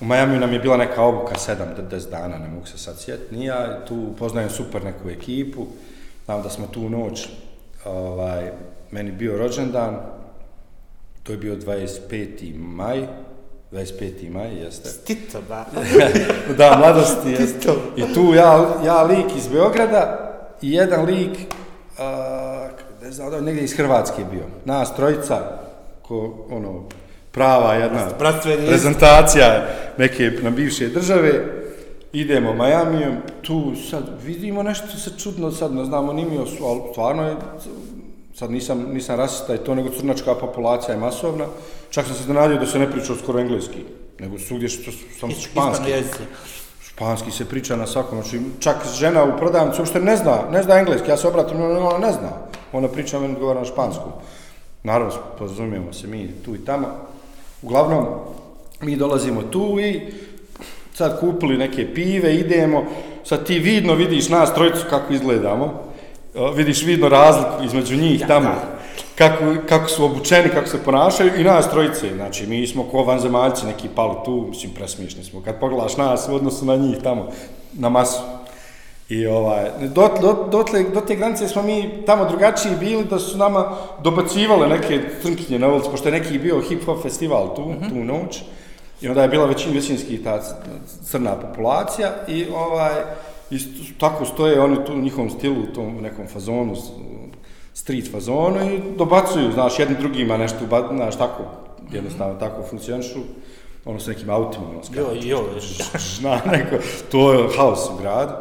U Miami nam je bila neka obuka 7 do 10 dana, ne mogu se sad sjetiti. Nija, tu poznajem super neku ekipu. Znam da smo tu noć, ovaj, meni bio rođendan, to je bio 25. maj, 25. maj, jeste. Stito, ba. da, mladosti, jeste. I tu ja, ja lik iz Beograda i jedan lik, a, ne znam, da negdje iz Hrvatske bio. Nas trojica, ko, ono, prava jedna Bratveni prezentacija neke na bivše države, idemo Majamijom, tu sad vidimo nešto se čudno, sad ne znamo ni mi, ali stvarno je, sad nisam, nisam rasista i to, nego crnačka populacija je masovna, čak sam se nadio da se ne priča skoro engleski, nego svugdje što sam Is- španski. Španski se priča na svakom, znači čak žena u prodavnici uopšte ne zna, ne zna engleski, ja se obratim, ona ona ne zna, ona priča, meni odgovara na špansku. Naravno, pozumijemo se mi tu i tamo. Uglavnom, mi dolazimo tu i sad kupili neke pive, idemo, sad ti vidno vidiš nas trojicu kako izgledamo, vidiš vidno razliku između njih Ja, tamo, da. kako, kako su obučeni, kako se ponašaju i nas trojice, znači mi smo ko vanzemaljci neki pali tu, mislim presmiješni smo, kad pogledaš nas u odnosu na njih tamo, na masu. I ovaj, do, do, dotle, do te granice smo mi tamo drugačiji bili da su nama dobacivale neke crnkinje na ulici, pošto je neki bio hip-hop festival tu, mm -hmm. tu noć. I onda je bila većin, većinski ta crna populacija i ovaj, i tako stoje oni tu u njihovom stilu, u tom nekom fazonu, street fazonu i dobacuju, znaš, jedni drugima nešto, znaš, tako, jednostavno tako funkcionišu, ono s nekim autima, ono, Jo, skaču, jo, zna neko, to je haos u gradu.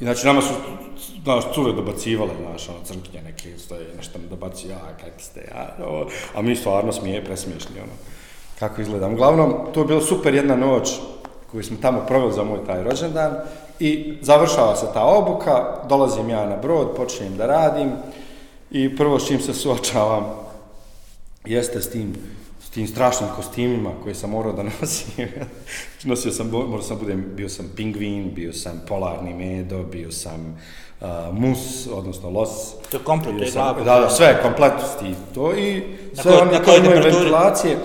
I znači nama su, znaš, cure dobacivale, znaš, ono, crnkinje neke stoje, nešto mi dobaci, ja, kakvi ste, ja, ovo, a mi stvarno smije, presmiješni, ono, kako izgledam. Uglavnom, to je bila super jedna noć koju smo tamo proveli za moj taj rođendan i završava se ta obuka, dolazim ja na brod, počinjem da radim i prvo s čim se suočavam jeste s tim s tim strašnim kostimima koje sam morao da nosim. Nosio sam, morao sam budem, bio sam pingvin, bio sam polarni medo, bio sam uh, mus, odnosno los. To je komplet, je sam, da, da, sve, kompletnosti to i Na sve oni na na koje imaju temperaturi? ventilacije.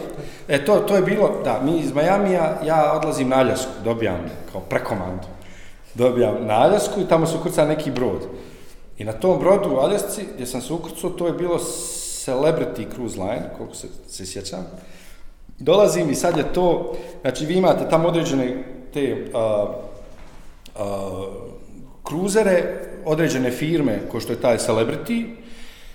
E, to, to je bilo, da, mi iz Majamija, ja odlazim na Aljasku, dobijam kao prekomandu. Dobijam na Aljasku i tamo se ukrca neki brod. I na tom brodu u Aljasci, gdje sam se ukrcao, to je bilo Celebrity Cruise Line, koliko se, se sjećam. Dolazim i sad je to, znači vi imate tamo određene te a, a, kruzere, određene firme, ko što je taj Celebrity,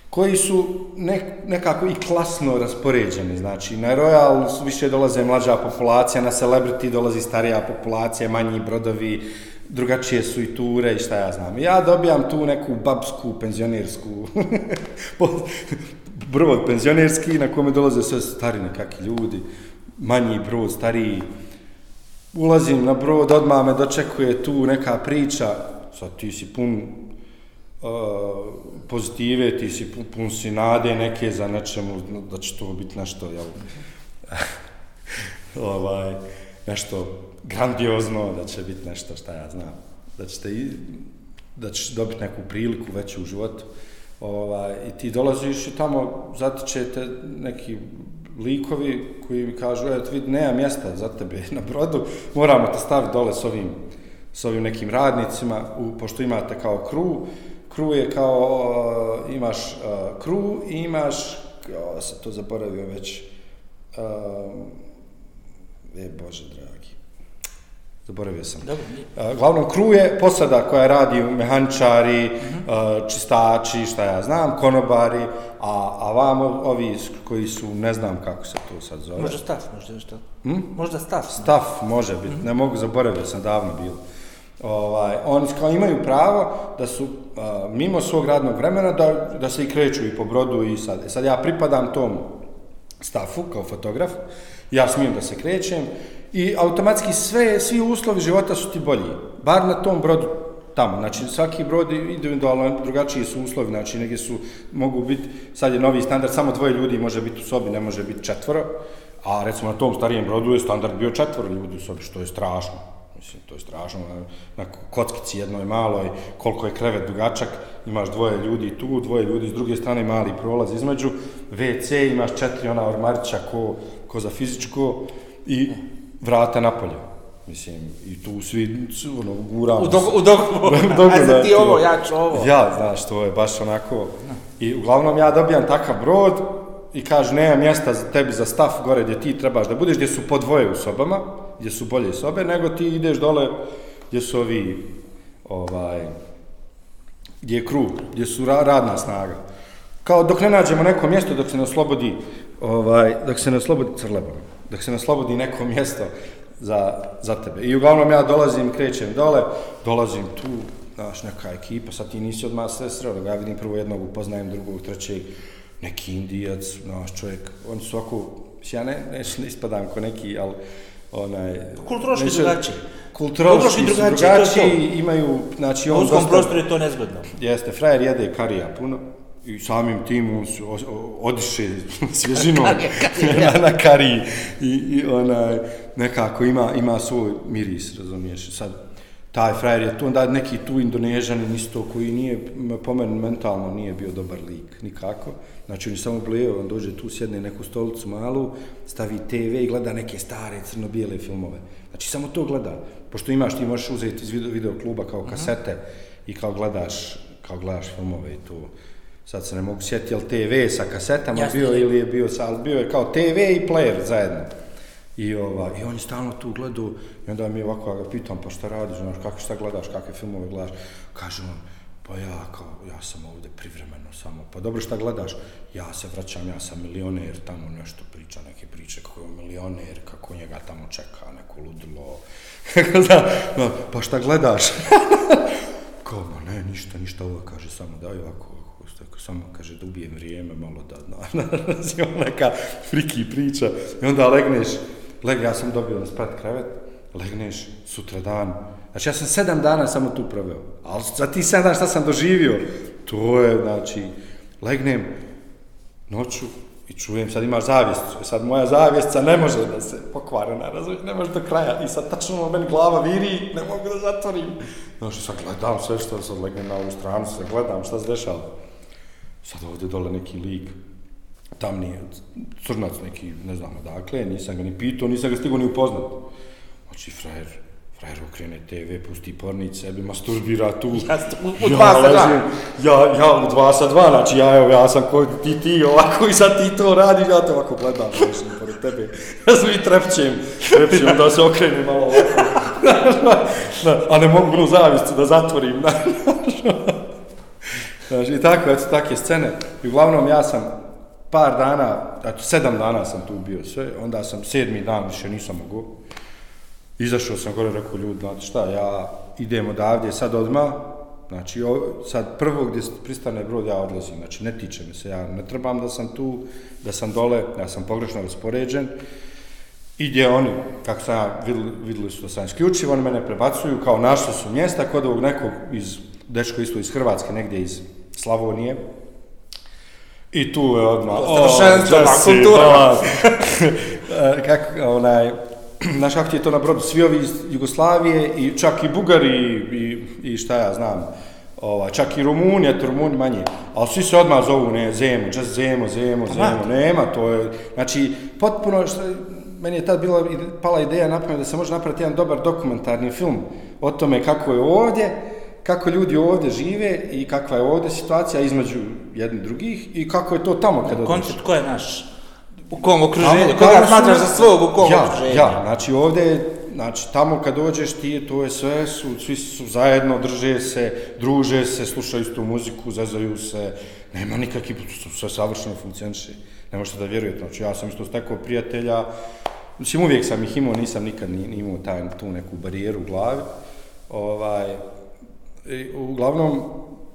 koji su nek, nekako i klasno raspoređeni. Znači, na Royal su više dolaze mlađa populacija, na Celebrity dolazi starija populacija, manji brodovi, drugačije su i ture i šta ja znam. Ja dobijam tu neku babsku, penzionersku brod penzionerski na kome dolaze sve stari nekakvi ljudi, manji brod, stariji. Ulazim na brod, odmah me dočekuje tu neka priča, sad ti si pun uh, pozitive, ti si pun, pun si nade neke za nečemu, da će to biti nešto, jel, ovaj, nešto grandiozno, da će biti nešto šta ja znam, da ćete i, da ćeš dobiti neku priliku veću u životu. Ovaj, I ti dolaziš i tamo zatičete neki likovi koji mi kažu, eto vidi, nema mjesta za tebe na brodu, moramo te staviti dole s ovim, s ovim nekim radnicima, u, pošto imate kao kru, kru je kao, uh, imaš uh, kru i imaš, o, se to zaboravio već, uh, e, Bože dragi, zaboravio sam. Dobro. Uh, Glavnom, kru je posada koja radi mehaničari, uh, čistači, šta ja znam, konobari, a, a vamo ovi koji su, ne znam kako se to sad zove. Možda stav, možda nešto. Hm? Možda stav. Staf može biti, ne mogu zaboravio sam davno bilo. Ovaj, oni kao imaju pravo da su a, mimo svog radnog vremena da, da se i kreću i po brodu i sad. E sad ja pripadam tom stafu kao fotograf, ja smijem da se krećem i automatski sve, svi uslovi života su ti bolji, bar na tom brodu tamo. Znači svaki brod individualno drugačiji su uslovi, znači negdje su, mogu biti, sad je novi standard, samo dvoje ljudi može biti u sobi, ne može biti četvoro, A recimo na tom starijem brodu je standard bio četvoro ljudi u sobi, što je strašno. Mislim, to je strašno. Na, na kockici jednoj maloj, koliko je krevet dugačak, imaš dvoje ljudi tu, dvoje ljudi s druge strane, mali prolaz između. WC, imaš četiri ona ormarića ko, ko za fizičko i vrata napolje. Mislim, i tu svi, ono, guramo. U dogu, u dogu, U dogu, a da, za ti ovo, ja ću ovo. Ja, znaš, to je baš onako... I uglavnom ja dobijam takav brod i kažu, nema mjesta za tebi za staf gore gdje ti trebaš da budeš, gdje su po dvoje u sobama, gdje su bolje sobe, nego ti ideš dole gdje su ovi, ovaj, gdje je krug, gdje su ra radna snaga. Kao dok ne nađemo neko mjesto, dok se ne oslobodi, ovaj, dok se ne oslobodi crlebom, dok se ne oslobodi neko mjesto za, za tebe. I uglavnom ja dolazim, krećem dole, dolazim tu, znaš, neka ekipa, sad ti nisi odmah sve sreo, ja vidim prvo jednog, upoznajem drugog, trećeg, neki indijac, znaš, čovjek, oni su ovako, ja ne, ne, ne ispadam ko neki, ali onaj... Kulturoški neću- drugačiji. Kulturoški su drugačiji, to to. drugačiji, imaju, znači, U on uskom prostoru je to nezgodno. Jeste, frajer jede karija puno i samim tim on o, odiše svježinom na, na kariji i, i onaj, nekako ima, ima svoj miris, razumiješ. Sad, taj frajer je tu, onda neki tu indonežanin isto koji nije, po meni mentalno nije bio dobar lik, nikako. Znači on je samo bleo, on dođe tu, sjedne neku stolicu malu, stavi TV i gleda neke stare crno-bijele filmove. Znači samo to gleda. Pošto imaš, ti možeš uzeti iz video, video kluba kao kasete i kao gledaš, kao gledaš filmove i to. Sad se ne mogu sjetiti, jel TV sa kasetama Jasno. bio ili je bio, sa, ali bio je kao TV i player zajedno. I, ova, I on je stalno tu gledao i onda mi ovako ja ga pitam, pa šta radiš, znaš, kako šta gledaš, kakve filmove gledaš? Kaže on, pa ja kao, ja sam ovdje privremeno samo, pa dobro šta gledaš? Ja se vraćam, ja sam milioner, tamo nešto priča, neke priče kako je milioner, kako njega tamo čeka, neko ludilo. da, da, pa šta gledaš? Kao, ma ne, ništa, ništa ovo, kaže, samo daj ovako, ovako, tako, samo, kaže, da ubijem vrijeme, malo da, na, na, neka friki priča, i onda legneš, leg, ja sam dobio na sprat krevet, legneš, sutra dan, znači ja sam sedam dana samo tu proveo, ali za ti sedam dana šta sam doživio, to je, znači, legnem, noću i čujem, sad imaš zavijest, sad moja zavijestca ne može da se pokvarena, razumiješ, ne može do kraja. I sad tačno ono meni glava viri, ne mogu da zatvorim. Znači sad gledam sve što sad legnem na ovu stranu, sad gledam šta se dešava. Sad ovdje dole neki lik, tam nije, crnac neki, ne znam odakle, nisam ga ni pitao, nisam ga stigao ni upoznat. Znači, frajer, frajer okrene TV, pusti pornić, sebi masturbira tu. Ja u- dva sa dva. Ja, ja u dva sa dva, znači ja, evo, ja sam ko ti, ti ovako i sad ti to radiš, ja to ovako gledam, ležim pored tebe. Ja sam i trepćem, trepćem da se okrene malo ovako. Da, a ne mogu onu zavistu da zatvorim. Znači, i tako, eto, takve scene. I uglavnom, ja sam par dana, eto, sedam dana sam tu bio sve, onda sam sedmi dan više nisam mogao. Izašao sam gore, rekao ljudi, znate šta, ja idem odavdje sad odma, znači o, sad prvo gdje pristane brod ja odlazim, znači ne tiče me se, ja ne trebam da sam tu, da sam dole, ja sam pogrešno raspoređen. I gdje oni, kako sam ja, vidjeli, vidjeli su da sam isključiv, oni mene prebacuju, kao našli su mjesta kod ovog nekog iz, dečko isto iz Hrvatske, negdje iz Slavonije. I tu je odmah, o, ma, Jesse, kultura. da. E, kako, onaj, znaš kako ti je to na brodu, svi ovi iz Jugoslavije i čak i Bugari i, i šta ja znam, ova, čak i Rumuni, eto Rumuni manje, ali svi se odmah zovu, ne, Zemo, just Zemo, Zemo, Zemo, nema, to je, znači, potpuno, što, meni je tad bila, pala ideja na pamet da se može napraviti jedan dobar dokumentarni film o tome kako je ovdje, kako ljudi ovdje žive i kakva je ovdje situacija između jednih drugih i kako je to tamo kada odeš. Koncept ko je naš? U kom okruženju? Koga smatraš za svog u kom ja, okruženju? Ja, znači ovdje, je- znači tamo kad dođeš ti, to je sve, su, svi su zajedno, drže se, druže se, slušaju istu muziku, zezaju se, nema nikakvih, sve savršeno funkcioniše. Ne možete da vjerujete, znači ja sam isto stekao prijatelja, mislim uvijek sam ih imao, nisam nikad ni, ni imao taj, tu neku barijeru u glavi. Ovaj, i, uglavnom,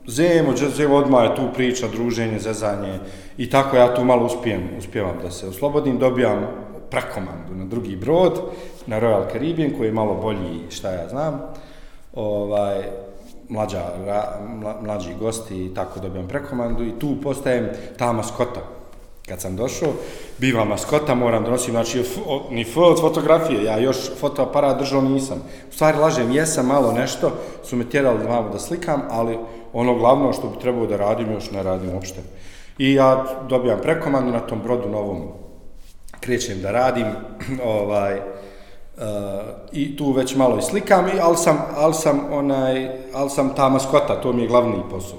Zemo, Zemo odmah je tu priča, druženje, zezanje i tako ja tu malo uspijem, uspijevam da se oslobodim, dobijam prekomandu na drugi brod, na Royal Caribbean, koji je malo bolji, šta ja znam, ovaj, mlađa, ra, mla, mlađi gosti i tako dobijam prekomandu i tu postajem ta maskota. Kad sam došao, biva maskota, moram donositi, znači f, o, ni f od fotografije, ja još fotoaparat držao nisam. U stvari lažem, jesam malo nešto, su me tjerali da malo da slikam, ali ono glavno što bi trebao da radim, još ne radim uopšte. I ja dobijam prekomandu na tom brodu novom, krećem da radim, ovaj, Uh, i tu već malo i slikam, i, ali, sam, ali, sam onaj, ali sam ta maskota, to mi je glavni posao.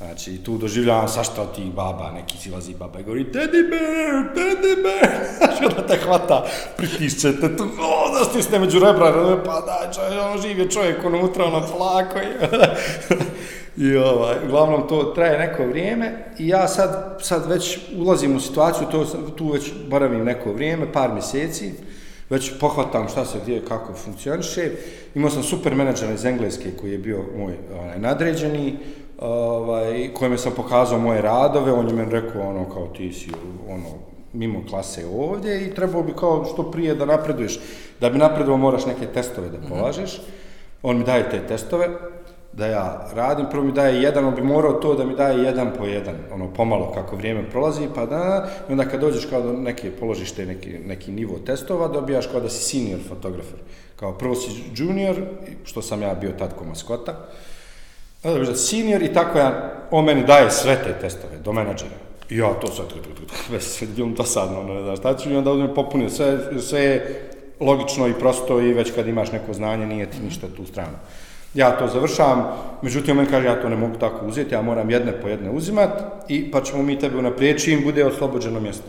Znači, tu doživljavam sašta od tih baba, neki silazi baba i govori teddy bear, teddy bear, znači onda te hvata, pritišće te tu, o, da stisne među rebra, pa daj, čovjek, on živ je čovjek unutra, ono plako i, i ovaj, uglavnom to traje neko vrijeme i ja sad, sad već ulazim u situaciju, to, tu već boravim neko vrijeme, par mjeseci, već pohvatam šta se gdje, kako funkcioniše. Imao sam super menadžera iz Engleske koji je bio moj onaj, nadređeni, ovaj, kojem sam pokazao moje radove, on je meni rekao ono kao ti si ono, mimo klase ovdje i trebao bi kao što prije da napreduješ. Da bi napredovao moraš neke testove da polažeš. On mi daje te testove da ja radim, prvo mi daje jedan, on bi morao to da mi daje jedan po jedan, ono pomalo kako vrijeme prolazi, pa da, i onda kad dođeš kao do neke, položiš te neki, neki nivo testova, dobijaš kao da si senior fotografer. Kao prvo si junior, što sam ja bio tad ko maskota, onda dobijaš da senior i tako ja, on meni daje sve te testove, do menadžera. I ja to sad, već sve bilo dosadno, ono, ne znaš, šta ću i onda uzme popunim, sve, sve je logično i prosto i već kad imaš neko znanje, nije ti ništa tu stranu ja to završavam, međutim, on kaže, ja to ne mogu tako uzeti, ja moram jedne po jedne uzimat, i pa ćemo mi tebe unaprijeći i bude oslobođeno mjesto.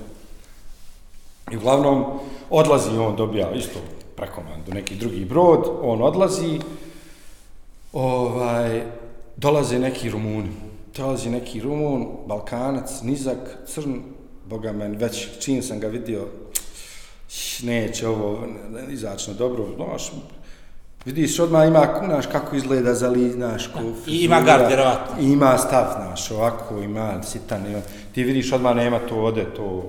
I uglavnom, odlazi on, dobija isto prekomandu, neki drugi brod, on odlazi, ovaj, dolaze neki Rumuni, dolazi neki Rumun, Balkanac, nizak, crn, boga men, već čim sam ga vidio, neće ovo izaći na dobro, znaš, Vidiš, odmah ima, znaš, kako izgleda za li, znaš, ko I ima gard, vjerovatno. Ima stav, znaš, ovako, ima sitan, ima. Ti vidiš, odmah nema to ode, to,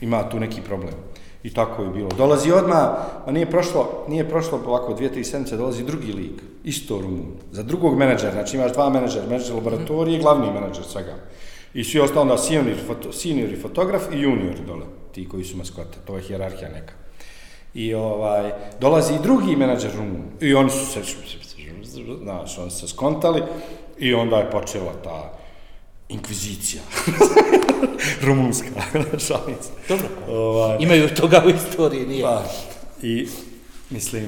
ima tu neki problem. I tako je bilo. Dolazi odma, a nije prošlo, nije prošlo ovako dvije, tri sedmice, dolazi drugi lik, isto Rumun, za drugog menadžera, znači imaš dva menadžera, menadžer laboratorije i glavni menadžer svega. I svi ostalo onda senior, foto, senior i fotograf i junior dole, ti koji su maskote, to je hjerarhija neka. I ovaj, dolazi i drugi menadžer Rumun. I oni su se, znaš, oni se skontali i onda je počela ta inkvizicija. Rumunska, šalica. Dobro, ovaj, imaju toga u istoriji, nije. Pa, i, mislim,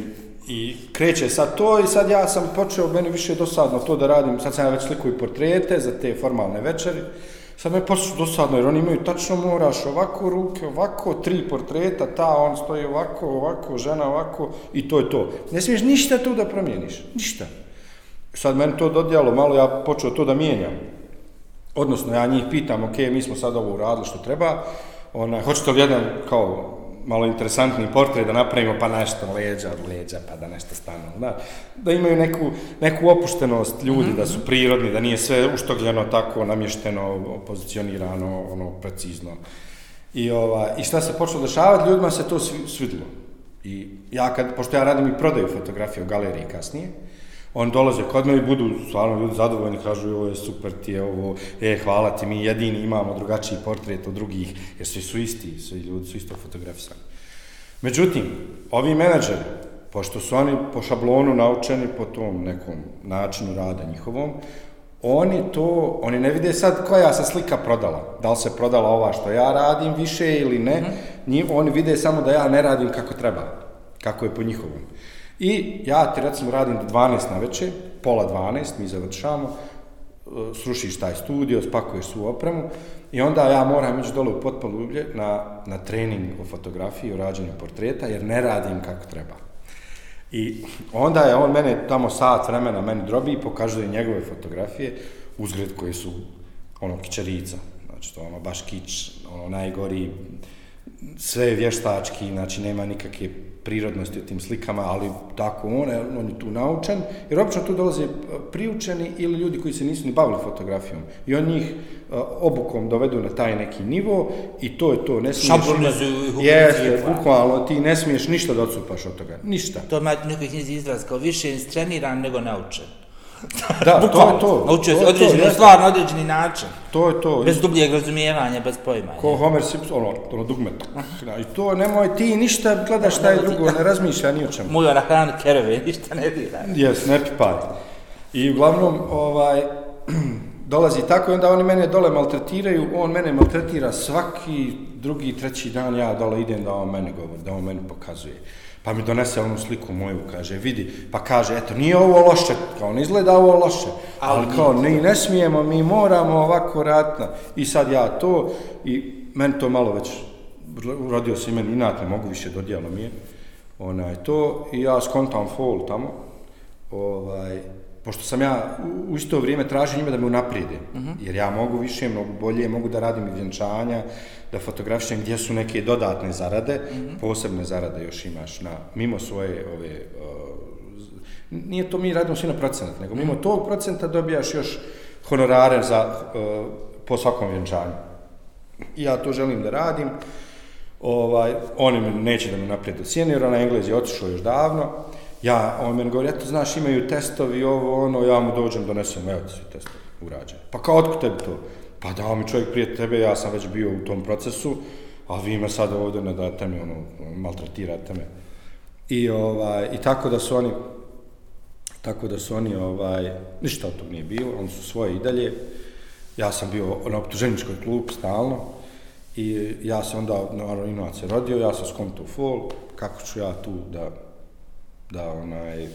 i kreće sad to i sad ja sam počeo, meni više dosadno to da radim, sad sam ja već slikuju portrete za te formalne večeri, Sad me počeš dosadno, jer oni imaju tačno moraš ovako ruke, ovako, tri portreta, ta, on stoji ovako, ovako, žena ovako, i to je to. Ne smiješ ništa tu da promijeniš, ništa. Sad meni to dodjelo, malo ja počeo to da mijenjam. Odnosno, ja njih pitam, ok, mi smo sad ovo uradili što treba, ona, hoćete li jedan, kao, malo interesantni portret da napravimo pa nešto leđa od leđa pa da nešto stane. Da, da imaju neku, neku opuštenost ljudi, mm -hmm. da su prirodni, da nije sve uštogljeno tako namješteno, pozicionirano, ono, precizno. I, ova, I šta se počelo dešavati, ljudima se to svidilo. I ja kad, pošto ja radim i prodaju fotografije u galeriji kasnije, oni dolaze kod mene i budu stvarno ljudi zadovoljni, kažu ovo je super ti je ovo, e, hvala ti, mi jedini imamo drugačiji portret od drugih, jer svi su isti, svi ljudi su isto fotografisani. Međutim, ovi menadžeri, pošto su oni po šablonu naučeni po tom nekom načinu rada njihovom, oni to, oni ne vide sad koja se slika prodala, da li se prodala ova što ja radim više ili ne, mm -hmm. Oni vide samo da ja ne radim kako treba, kako je po njihovom. I ja ti recimo radim do 12 na večer, pola 12, mi završamo, e, srušiš taj studio, spakuješ svu opremu i onda ja moram ići dole u potpoljublje na, na trening o fotografiji, o rađenju portreta, jer ne radim kako treba. I onda je on mene tamo sat vremena meni drobi i pokazuje njegove fotografije, uzgled koje su ono kičerica, znači to ono baš kič, ono najgori, sve je vještački, znači nema nikakve prirodnosti u tim slikama, ali tako on, on je tu naučen, jer obično tu dolaze e, priučeni ili ljudi koji se nisu ni bavili fotografijom. I on njih uh, obukom dovedu na taj neki nivo i to je to. Ne smiješ... Šablonizuju. Jeste, bukvalno, ti ne smiješ ništa da odsupaš od toga. Ništa. To ima nekoj knjizi izraz kao više instreniran nego naučen. Da, to je to. Naučio To se je to, stvar na određeni način. To je to. Bez dubljeg razumijevanja, bez pojma. Ko Homer Simpson, ono, ono dugme. I to, nemoj ti ništa gledaš šta je drugo, ne razmišlja ni o čemu. Mujo na hranu kerove, ništa ne dira. Jes, ne pipaj. I uglavnom, ovaj, dolazi tako i onda oni mene dole maltretiraju, on mene maltretira svaki drugi, treći dan, ja dole idem da on mene govori, da on meni pokazuje. Pa mi donese onu sliku moju, kaže, vidi, pa kaže, eto, nije ovo loše, kao ne izgleda ovo loše, ali kao, ne, ne smijemo, mi moramo ovako raditi. na- I sad ja to, i meni to malo već, rodio se i meni inat, ne mogu više dodijelo mi je, onaj, to, i ja skontam fol tamo, ovaj, pošto sam ja u, u isto vrijeme tražio njima da me unaprijede, jer ja mogu više, mnogo bolje, mogu da radim i vjenčanja, da fotografišem gdje su neke dodatne zarade, posebne zarade još imaš na, mimo svoje ove, uh, z- nije to mi radimo svi na procenat, nego mimo tog procenta dobijaš još honorare za, uh, po svakom vjenčanju. Ja to želim da radim. Ovaj, oni me neće da me naprijed ocijeni, jer onaj Englez je otišao još davno. Ja, on meni govori, eto, znaš, imaju testovi, ovo, ono, ja mu dođem, donesem, evo ti svi testovi urađeni. Pa kao, otko tebi to? Pa dao mi čovjek prije tebe, ja sam već bio u tom procesu, a vi me sad ovdje ne date mi, ono, maltretirate me. I, ovaj, I tako da su oni, tako da su oni, ovaj, ništa od tog nije bilo, oni su svoje i dalje. Ja sam bio na optuženičkoj klub, stalno i ja sam onda, naravno, inače se rodio, ja sam skonto u fol, kako ću ja tu da, da onaj,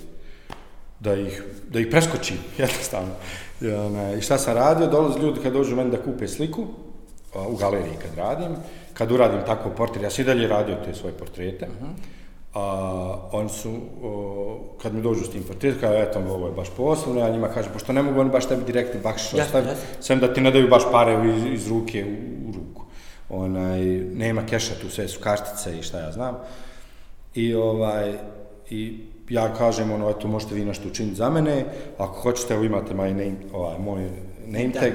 da ih, da ih preskočim, jednostavno. I, onaj, I šta sam radio, dolaze ljudi kad dođu meni da kupe sliku, a, u galeriji kad radim, kad uradim tako portret, ja sam i dalje radio te svoje portrete, a oni su, o, kad mi dođu s tim portretom, kao eto, ovo je baš poslovno, ja njima kažem, pošto ne mogu oni baš tebi direktni bakšiš ostaviti, jasno. sem da ti ne daju baš pare iz, iz ruke u, u ruku. Onaj, nema keša tu, sve su kartice i šta ja znam. I ovaj, i ja kažem, ono, eto, možete vi nešto učiniti za mene, ako hoćete, evo imate my name, ovaj, moj name tag,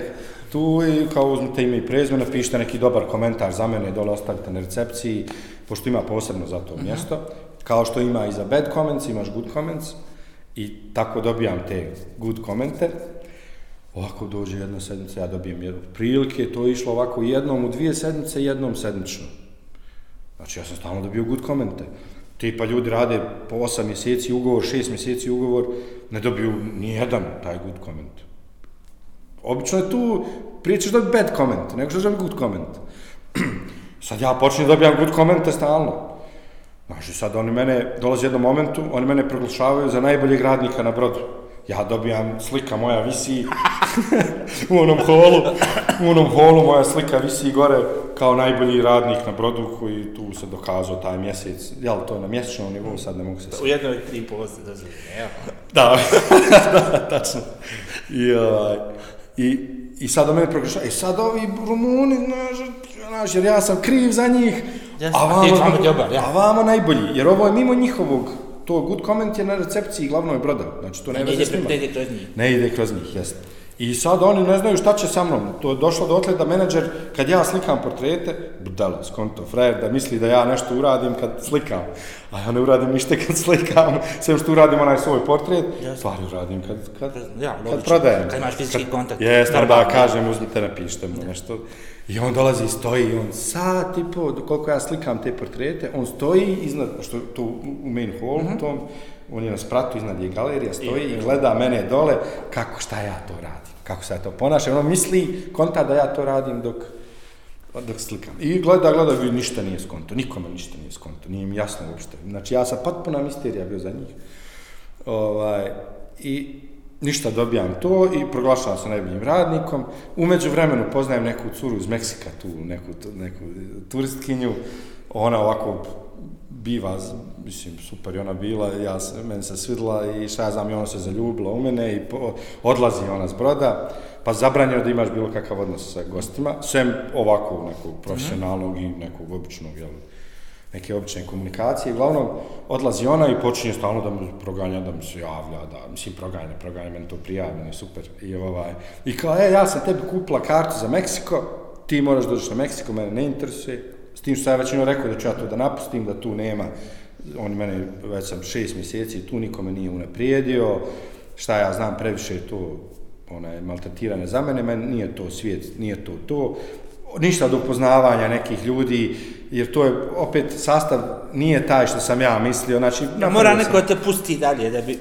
tu i kao uzmite ime i prezime, napišite neki dobar komentar za mene, dole ostavite na recepciji, pošto ima posebno za to mjesto, kao što ima i za bad comments, imaš good comments, i tako dobijam te good komente, Ovako dođe jedna sedmica, ja dobijem jednu. Prilike, to je išlo ovako jednom u dvije sedmice, jednom sedmično. Znači ja sam stalno dobio good komente. Tipa ljudi rade po 8 mjeseci ugovor, 6 mjeseci ugovor, ne dobiju ni jedan taj good comment. Obično je tu, prije ćeš dobiti bad comment, nego ćeš dobiti good comment. Sad ja počnem dobijam good commente stalno. Znači sad oni mene, dolazi jednom momentu, oni mene proglašavaju za najboljeg radnika na brodu. Ja dobijam, slika moja visi u onom holu, u onom holu moja slika visi gore kao najbolji radnik na brodu koji tu se dokazao taj mjesec. Jel, to je na mjesečnom nivou, sad ne mogu se U jednoj tri poste, da evo. Da, da, tačno. I, ovaj, i, I sad o mene proglašava, e sad ovi Rumuni, znaš, znaš, jer ja sam kriv za njih, Jasno, a ti vamo dobar, ja. a vamo najbolji, jer ovo je mimo njihovog, to good comment je na recepciji glavnoj broda, znači to ne Ne ide s njima. preko ide kroz njih. Ne ide kroz njih, jeste. I sad oni ne znaju šta će sa mnom. To je došlo dotle da menadžer, kad ja slikam portrete, budala, skonto, frajer, da misli da ja nešto uradim kad slikam. A ja ne uradim ništa kad slikam, sve što uradim onaj svoj portret, Jasno. stvari uradim kad, kad, Ja, kad logično. prodajem. Kad imaš fizički kontakt. Onda Normalno. kažem, uzmite, napišite mu nešto. I on dolazi i stoji, i on sat i po, koliko ja slikam te portrete, on stoji iznad, što to u main hallu, Mhm. tom, on je na spratu, iznad je galerija, stoji i gleda mene dole, kako, šta ja to radim, kako se ja to ponašam. Ono misli, konta da ja to radim dok, dok slikam. I gleda, gleda, vidi, ništa nije skonto, nikome ništa nije skonto, nije mi jasno uopšte. Znači, ja sam potpuna misterija bio za njih. Ovaj, I ništa dobijam to i proglašavam se najboljim radnikom. Umeđu vremenu poznajem neku curu iz Meksika, tu neku, neku turistkinju, ona ovako biva, mislim, super je ona bila, ja se, meni se svidla i šta ja znam, i ona se zaljubila u mene i po, odlazi ona s broda, pa zabranjeno da imaš bilo kakav odnos sa gostima, sem ovako nekog profesionalnog i nekog običnog, jel, neke obične komunikacije. Uglavnom, odlazi ona i počinje stalno da mi proganja, da mi se javlja, da, mislim, proganja, proganja, meni to prijavljeno, super. I, ovaj, I kao, e, ja sam tebi kupila kartu za Meksiko, ti moraš doći na Meksiko, mene ne interesuje. S tim što ja već ono rekao da ću ja to da napustim, da tu nema, on mene, već sam šest mjeseci, tu nikome nije unaprijedio, šta ja znam previše to onaj, maltretirane za mene, meni nije to svijet, nije to to. Ništa od upoznavanja nekih ljudi, jer to je opet sastav nije taj što sam ja mislio. Znači, Ja, mora neko da te pusti dalje da bi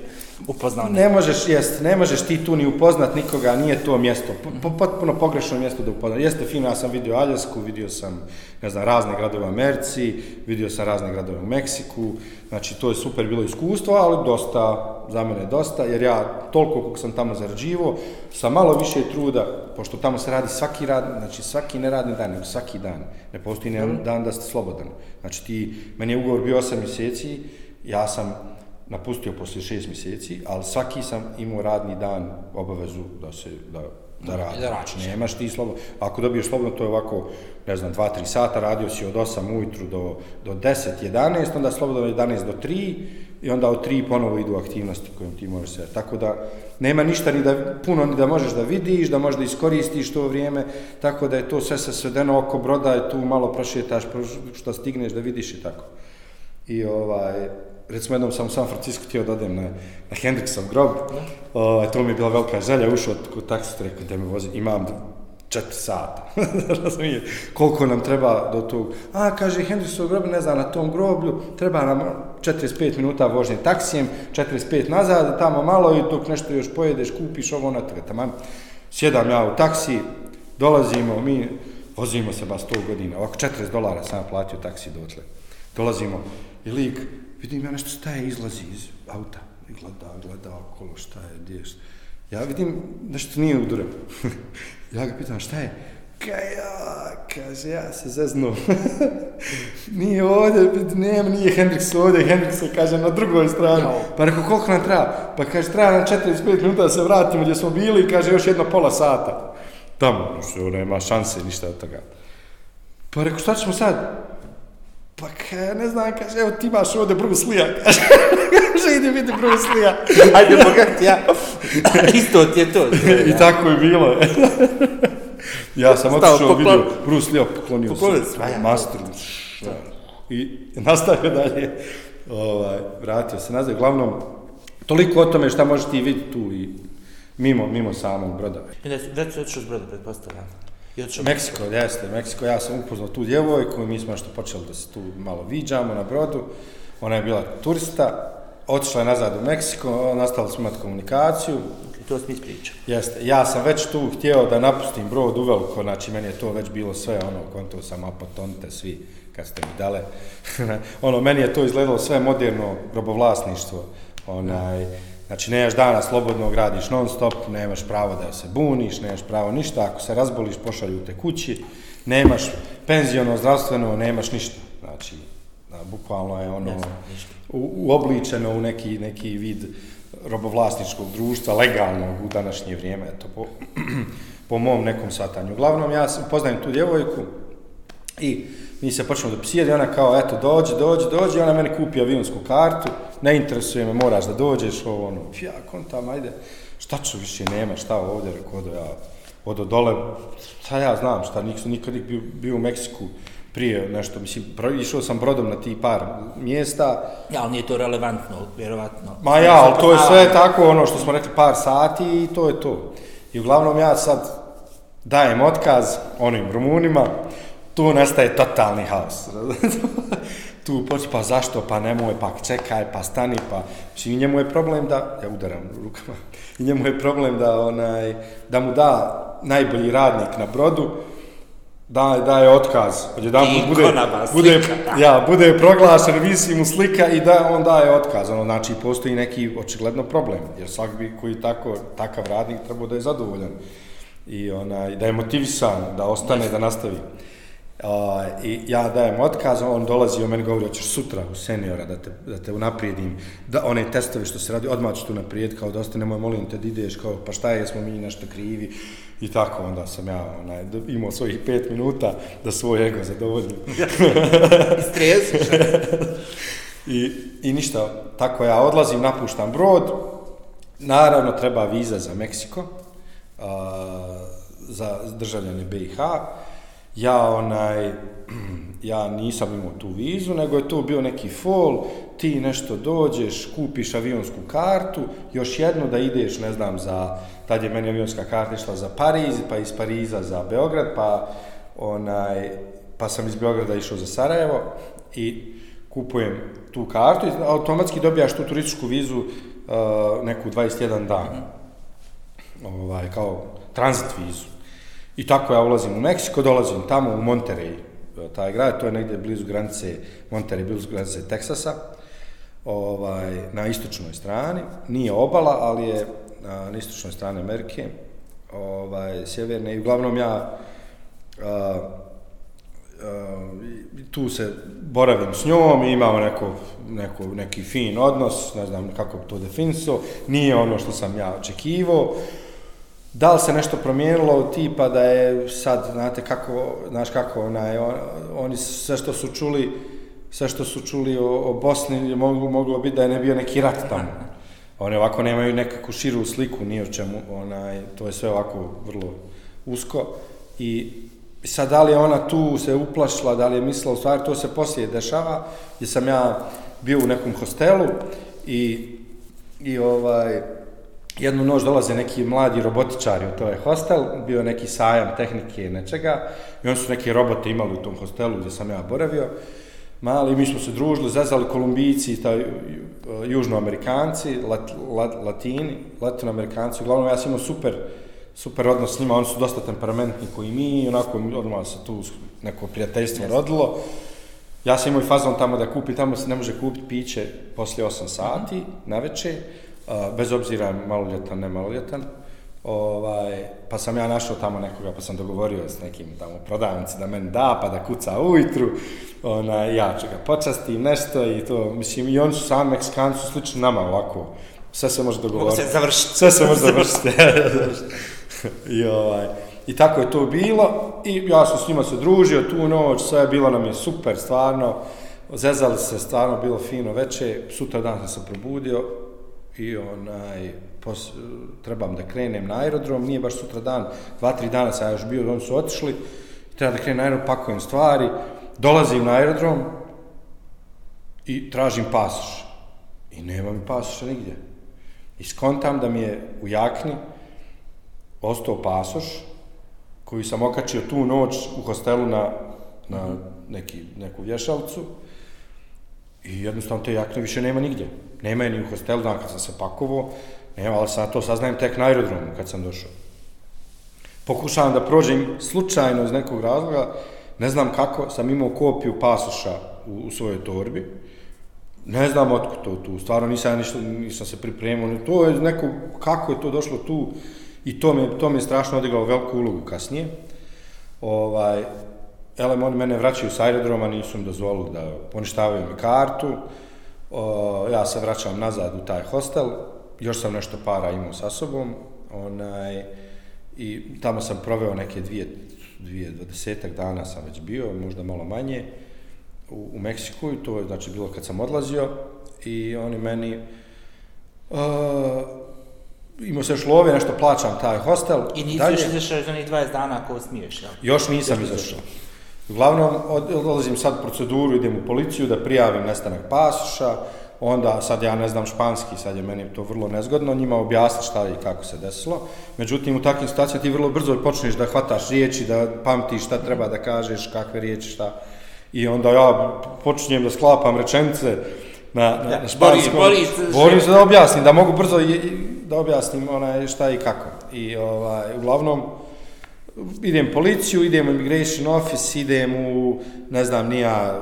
upoznao Ne možeš, jest, ne možeš ti tu ni upoznat nikoga, nije to mjesto, po, po, potpuno pogrešno mjesto da upoznat. Jeste fino, ja sam vidio Aljasku, vidio sam, ne znam, razne gradove u Americi, vidio sam razne gradove u Meksiku, znači to je super bilo iskustvo, ali dosta, za mene dosta, jer ja toliko koliko sam tamo zarađivo, sa malo više truda, pošto tamo se radi svaki rad, znači svaki neradni dan, nego svaki dan, ne postoji mm. dan da ste slobodan. Znači ti, meni je ugovor bio 8 mjeseci, ja sam napustio poslije šest mjeseci, ali svaki sam imao radni dan obavezu da se da, da radi. Da radiš. Znači, nemaš ti slobodno. Ako dobiješ slobodno, to je ovako, ne znam, 2-3 sata, radio si od 8 ujutru do, do 10, 11, onda slobodno od 11 do 3 i onda od 3 ponovo idu aktivnosti kojim ti možeš se. Tako da nema ništa ni da puno ni da možeš da vidiš, da možeš da iskoristiš to vrijeme, tako da je to sve se svedeno oko broda i tu malo prošetaš što stigneš da vidiš i tako. I ovaj, recimo jednom sam u San Francisco htio da odem na, na Hendrixov grob, o, to mi je bila velika želja, ušao kod taksista, rekao da me vozi, imam četiri sata, razumije, koliko nam treba do tog, a kaže Hendrixov grob, ne znam, na tom groblju, treba nam 45 minuta vožnje taksijem, 45 nazad, tamo malo i dok nešto još pojedeš, kupiš ovo na toga, tamo, sjedam ja u taksi, dolazimo, mi vozimo se ba 100 godina, ovako 40 dolara sam platio taksi dotle, dolazimo i lik, vidim ja nešto staje, izlazi iz auta i gleda, gleda okolo, šta je, gdje je. Ja vidim nešto nije uduran. ja ga pitam, šta je? Kaj ja, kaže, ja se zeznu. nije ovdje, nema, nije Hendrix ovdje, Hendrix se kaže na drugoj strani. No. Pa rekao, koliko nam treba? Pa kaže, treba nam 45 minuta da se vratimo gdje smo bili i kaže, još jedno pola sata. Tamo, što nema šanse, ništa od toga. Pa rekao, šta ćemo sad? Pa ka, ne znam, kaže, evo ti imaš ovdje Bruce Lee-a, kaže, kaže, idi vidi Bruce Lee-a. Ajde, boga ti ja. Isto ti je to. I tako je bilo. ja sam otišao, vidio Bruce Lee-a, poklonio Poklonio se, se, ja. I nastavio dalje, ovaj, vratio se nazad. Uglavnom, toliko o tome šta možeš ti vidjeti tu i mimo, mimo samog broda. Da, već si otišao s broda, pretpostavljam. I otišao Meksiko, jeste, Meksiko, ja sam upoznao tu djevojku i mi smo nešto počeli da se tu malo viđamo na brodu. Ona je bila turista, otišla je nazad u Meksiko, nastavili smo imati komunikaciju. I to si mi ispričao. Jeste, ja sam već tu htio da napustim brod uveliko, znači meni je to već bilo sve, ono, konto sam, a potonite svi kad ste mi dale. ono, meni je to izgledalo sve moderno robovlasništvo, onaj, Znači, nemaš dana slobodno, gradiš non stop, nemaš pravo da se buniš, nemaš pravo ništa, ako se razboliš, pošalju te kući, nemaš penziono, zdravstveno, nemaš ništa. Znači, da, bukvalno je ono u, uobličeno u neki, neki vid robovlasničkog društva, legalnog u današnje vrijeme, eto, po, po mom nekom svatanju. Uglavnom, ja poznajem tu djevojku i mi se počnemo da pisijedi, ona kao, eto, dođi, dođi, dođi, ona meni kupi avionsku kartu, ne interesuje me, moraš da dođeš, ovo, ono, ja, kontam, ajde, šta ću više, nema, šta ovdje, rekao, odo ja, odo dole, šta ja znam, šta, nisam nikad bio, bio u Meksiku, prije nešto, mislim, išao sam brodom na ti par mjesta. Ja, ali nije to relevantno, vjerovatno. Ma ja, ali to je sve tako, ono što smo rekli, par sati i to je to. I uglavnom ja sad dajem otkaz onim Rumunima, tu nastaje totalni haos. tu počne, pa zašto, pa nemoj, pa čekaj, pa stani, pa... Znači, i njemu je problem da... Ja udaram rukama. I njemu je problem da, onaj, da mu da najbolji radnik na brodu, da da je otkaz. Od jedan put bude, bude, ja, bude proglašen, visi mu slika i da on daje otkaz. Ono, znači, postoji neki očigledno problem, jer svak bi koji tako, takav radnik treba da je zadovoljan i onaj, da je motivisan, da ostane, da nastavi. Uh, I ja dajem otkaz, on dolazi i meni govori, hoćeš sutra u seniora da te, da te unaprijedim, da one testove što se radi, odmah ću tu naprijed, kao da ostanemo, molim te da ideš, kao pa šta je, jesmo mi nešto krivi, i tako, onda sam ja onaj, imao svojih pet minuta da svoj ego zadovoljim. Streziš. I, I ništa, tako ja odlazim, napuštam brod, naravno treba viza za Meksiko, uh, za državljanje BiH, ja onaj, ja nisam imao tu vizu, nego je to bio neki fol, ti nešto dođeš, kupiš avionsku kartu, još jedno da ideš, ne znam, za, tad je meni avionska karta išla za Pariz, pa iz Pariza za Beograd, pa onaj, pa sam iz Beograda išao za Sarajevo i kupujem tu kartu i automatski dobijaš tu turističku vizu uh, neku 21 dan. Ovaj, kao transit vizu. I tako ja ulazim u Meksiko, dolazim tamo u Monterrey, e, taj grad, to je negdje blizu granice, Monterrey blizu granice Teksasa, ovaj, na istočnoj strani, nije obala, ali je na, na istočnoj strani Amerike, ovaj, sjeverne, i uglavnom ja a, a, tu se boravim s njom i imamo neko, neko, neki fin odnos, ne znam kako to definiso, nije ono što sam ja očekivao, Da li se nešto promijenilo tipa da je sad, znate kako, znaš kako, onaj, on, oni sve što su čuli, sve što su čuli o, o Bosni moglo, moglo biti da je ne bio neki rat tamo. Oni ovako nemaju nekakvu širu sliku, ni o čemu, onaj, to je sve ovako vrlo usko. I sad da li je ona tu se uplašila, da li je mislila, u stvari to se poslije dešava, gdje sam ja bio u nekom hostelu i, i ovaj, jednu noć dolaze neki mladi robotičari u to je hostel, bio neki sajam tehnike i nečega, i oni su neke robote imali u tom hostelu gdje sam ja boravio, mali, mi smo se družili, zazali kolumbijci, taj, južnoamerikanci, lat, lat, latini, latinoamerikanci, uglavnom ja sam imao super, super odnos s njima, oni su dosta temperamentni koji mi, onako odmah se tu neko prijateljstvo rodilo. Ja sam imao i fazon tamo da kupi, tamo se ne može kupiti piće poslije 8 sati na večer, bez obzira maloljetan, ne maloljetan. Ovaj, pa sam ja našao tamo nekoga, pa sam dogovorio s nekim tamo prodavnici da meni da, pa da kuca ujutru, ona, ja ću ga počasti nešto i to, mislim, i oni su sami Meksikanci su slični nama ovako, sve se može dogovoriti. Mogu se završiti. Sve se može završiti. I, ovaj, I tako je to bilo i ja sam s njima se družio tu noć, sve je bilo nam je super, stvarno, zezali se, stvarno bilo fino veče, sutra dan sam se probudio, i onaj, pos, trebam da krenem na aerodrom, nije baš sutra dan, dva, tri dana sam još bio, oni su otišli, treba da krenem na aerodrom, pakujem stvari, dolazim na aerodrom i tražim pasoš. I nema mi pasoša nigdje. I skontam da mi je u jakni ostao pasoš koji sam okačio tu noć u hostelu na, na neki, neku vješalcu i jednostavno te jakne više nema nigdje nema je ni u hostelu dan kad sam se pakovao, nema, ali sad to saznajem tek na aerodromu kad sam došao. Pokušavam da prođem slučajno iz nekog razloga, ne znam kako, sam imao kopiju pasoša u, u svojoj torbi, ne znam otko to tu, stvarno nisam ništa, nisam se pripremio, to je neko, kako je to došlo tu, i to mi, to mi je strašno odigralo veliku ulogu kasnije. Ovaj, elem, oni mene vraćaju s aerodroma, nisu mi dozvolili da poništavaju mi kartu, o, ja se vraćam nazad u taj hostel, još sam nešto para imao sa sobom, onaj, i tamo sam proveo neke dvije, dvije, dvadesetak dana sam već bio, možda malo manje, u, u Meksiku, i to je znači bilo kad sam odlazio, i oni meni, uh, imao se još love, nešto plaćam taj hostel. I nisi još izašao iz onih 20 dana ako smiješ, jel? Još nisam izašao. Uglavnom, odlazim sad proceduru, idem u policiju da prijavim nestanak pasoša, onda sad ja ne znam španski, sad je meni to vrlo nezgodno, njima objasni šta i kako se desilo. Međutim, u takvim situacijama ti vrlo brzo počneš da hvataš riječi, da pamtiš šta treba da kažeš, kakve riječi, šta. I onda ja počinjem da sklapam rečenice na, na, na španskom. Boris, Boris, Borim se da objasnim, da mogu brzo i, da objasnim onaj šta i kako. I ovaj, uglavnom, idem policiju, idem u immigration office, idem u, ne znam, nija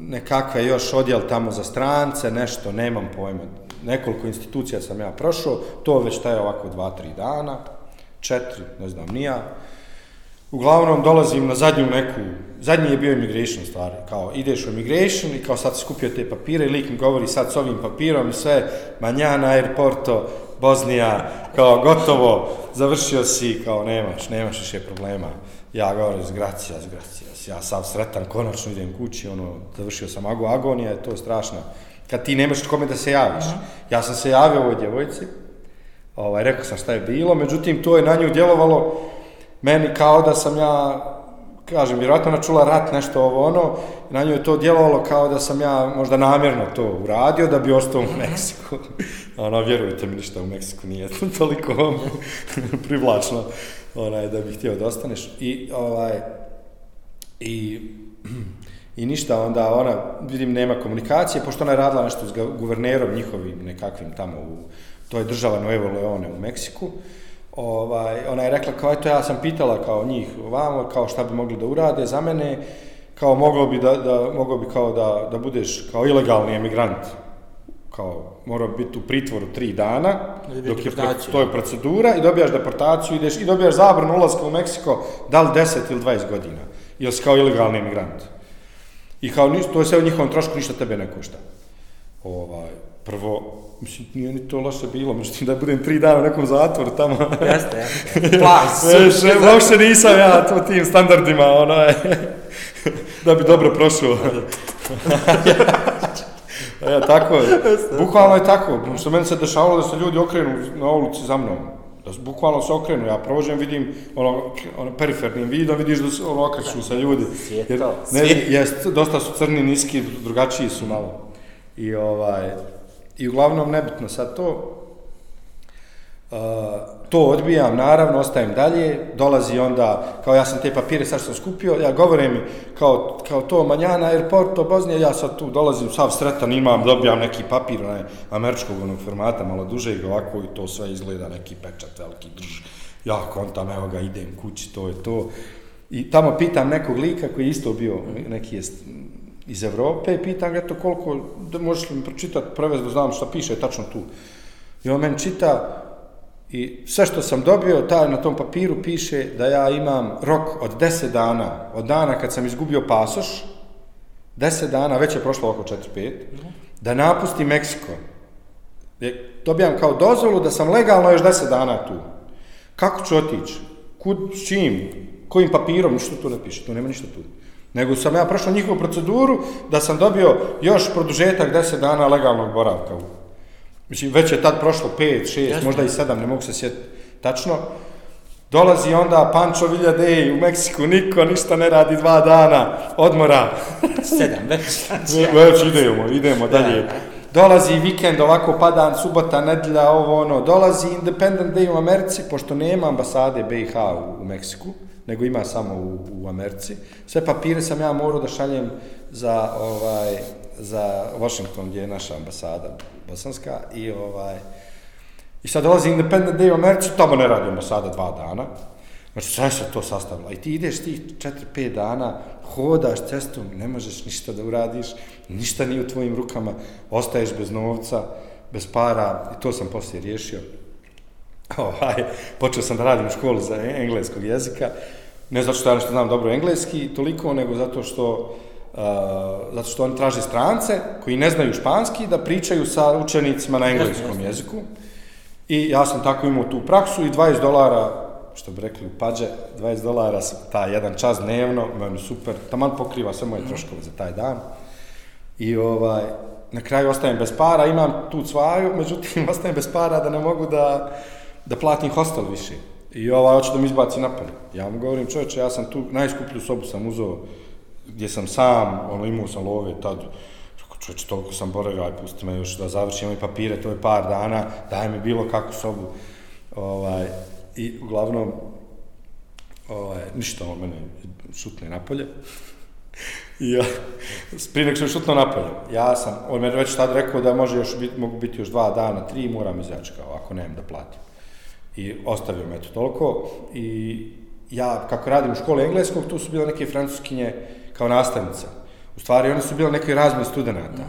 nekakve još odjel tamo za strance, nešto, nemam pojma. Nekoliko institucija sam ja prošao, to već taje ovako dva, tri dana, četiri, ne znam, nija. Uglavnom dolazim na zadnju neku, zadnji je bio immigration stvari, kao ideš u immigration i kao sad skupio te papire i lik mi govori sad s ovim papirom i sve, manjana, airporto, Bosnija, kao gotovo, završio si, kao nemaš, nemaš više problema. Ja govorim, zgracija, zgracija, ja sam sretan, konačno idem kući, ono, završio sam ago, agonija je to strašno. Kad ti nemaš kome da se javiš. Ja sam se javio ovoj djevojci, ovaj, rekao sam šta je bilo, međutim, to je na nju djelovalo meni kao da sam ja kažem, vjerojatno ona čula rat, nešto ovo ono, i na nju je to djelovalo kao da sam ja možda namjerno to uradio da bi ostao u Meksiku. A ona, vjerujte mi, ništa u Meksiku nije toliko privlačno onaj, da bih htio da ostaneš. I, ovaj, i, i ništa, onda ona, vidim, nema komunikacije, pošto ona je radila nešto s guvernerom njihovim nekakvim tamo u, to je država Nuevo Leone u Meksiku, ovaj, ona je rekla kao eto ja sam pitala kao njih vamo kao šta bi mogli da urade za mene kao moglo bi da, da moglo bi kao da, da budeš kao ilegalni emigrant. Kao mora biti u pritvoru tri dana dok je to je procedura i dobijaš deportaciju ideš i dobijaš zabranu ulaska u Meksiko da li 10 ili 20 godina ili si kao ilegalni emigrant. I kao to je sve u njihovom trošku ništa tebe ne košta. Ovaj prvo Mislim, nije ni to loše bilo, mislim da budem tri dana u nekom zatvoru tamo. Jeste, jeste. Plas. Veš, uopšte nisam ja to tim standardima, ono je, da bi dobro prošao. ja, tako je. Bukvalno je tako. Što meni se dešavalo da se ljudi okrenu na ulici za mnom. Da bukvalno se okrenu. Ja provođem, vidim ono, ono perifernim vidom, vidiš da se ono okreću sa ljudi. Jer, ne, jest, dosta su crni, niski, drugačiji su malo. I ovaj, I uglavnom, nebitno sad to, uh, to odbijam, naravno, ostajem dalje, dolazi onda, kao ja sam te papire sad sam skupio, ja govorim kao, kao to, Manjana, Aeroporto Bosnija, ja sad tu dolazim, sav sretan, imam, dobijam neki papir, onaj, američkog onog formata, malo duže, i ovako, i to sve izgleda, neki pečat, veliki drž, ja kontam, evo ga, idem kući, to je to. I tamo pitam nekog lika koji je isto bio, neki je iz Evrope i pitam ga to koliko, da možeš li mi pročitati, prevez da znam šta piše tačno tu. I on meni čita i sve što sam dobio, taj na tom papiru piše da ja imam rok od 10 dana, od dana kad sam izgubio pasoš, 10 dana, već je prošlo oko 4-5, da napustim Meksiko. E, dobijam kao dozvolu da sam legalno još 10 dana tu. Kako ću otići? Kud, s čim? Kojim papirom? Ništa tu ne piše, tu nema ništa tu. Nego sam ja prošao njihovu proceduru da sam dobio još produžetak 10 dana legalnog boravka. Mislim, već je tad prošlo 5, 6, možda i 7, ne mogu se sjetiti tačno. Dolazi onda Pancho Villadej u Meksiku, niko ništa ne radi dva dana, odmora. Sedam, već. već idemo, idemo dalje. Dolazi vikend, ovako padan, subota, nedlja, ovo ono. Dolazi Independent Day u Americi, pošto nema ambasade BiH u, u Meksiku nego ima samo u, u Americi. Sve papire sam ja morao da šaljem za ovaj za Washington gdje je naša ambasada bosanska i ovaj i sad dolazi Independent Day u Americi, tamo ne radimo sada dva dana. Znači sve se to sastavilo. I ti ideš tih 4-5 dana, hodaš cestom, ne možeš ništa da uradiš, ništa nije u tvojim rukama, ostaješ bez novca, bez para i to sam poslije riješio ovaj, počeo sam da radim u školi za engleskog jezika, ne zato što ja nešto znam dobro engleski, toliko, nego zato što Uh, zato što oni traže strance koji ne znaju španski da pričaju sa učenicima na engleskom jeziku. I ja sam tako imao tu praksu i 20 dolara, što bi rekli u pađe, 20 dolara ta jedan čas dnevno, meni super, taman pokriva sve moje troškove za taj dan. I ovaj, na kraju ostajem bez para, imam tu cvaju, međutim ostajem bez para da ne mogu da, da platim hostel više. I ova hoće da mi izbaci napolje. Ja mu govorim, čovječe, ja sam tu, najskuplju sobu sam uzeo, gdje sam sam, ono, imao sam love tad, čovječe, toliko sam boravio, aj, pusti me još da završim ove papire, to je par dana, daj mi bilo kakvu sobu. Ovaj, I uglavnom, ovaj, ništa on mene šutne napolje. I ja, prije nek sam šutno napolje, ja sam, on me već tad rekao da može još biti, mogu biti još dva dana, tri, moram izaći kao, ako nemam da platim i ostavio me to toliko. I ja kako radim u školi engleskog tu su bile neke francuskinje kao nastavnica u stvari one su bile neke razne studenta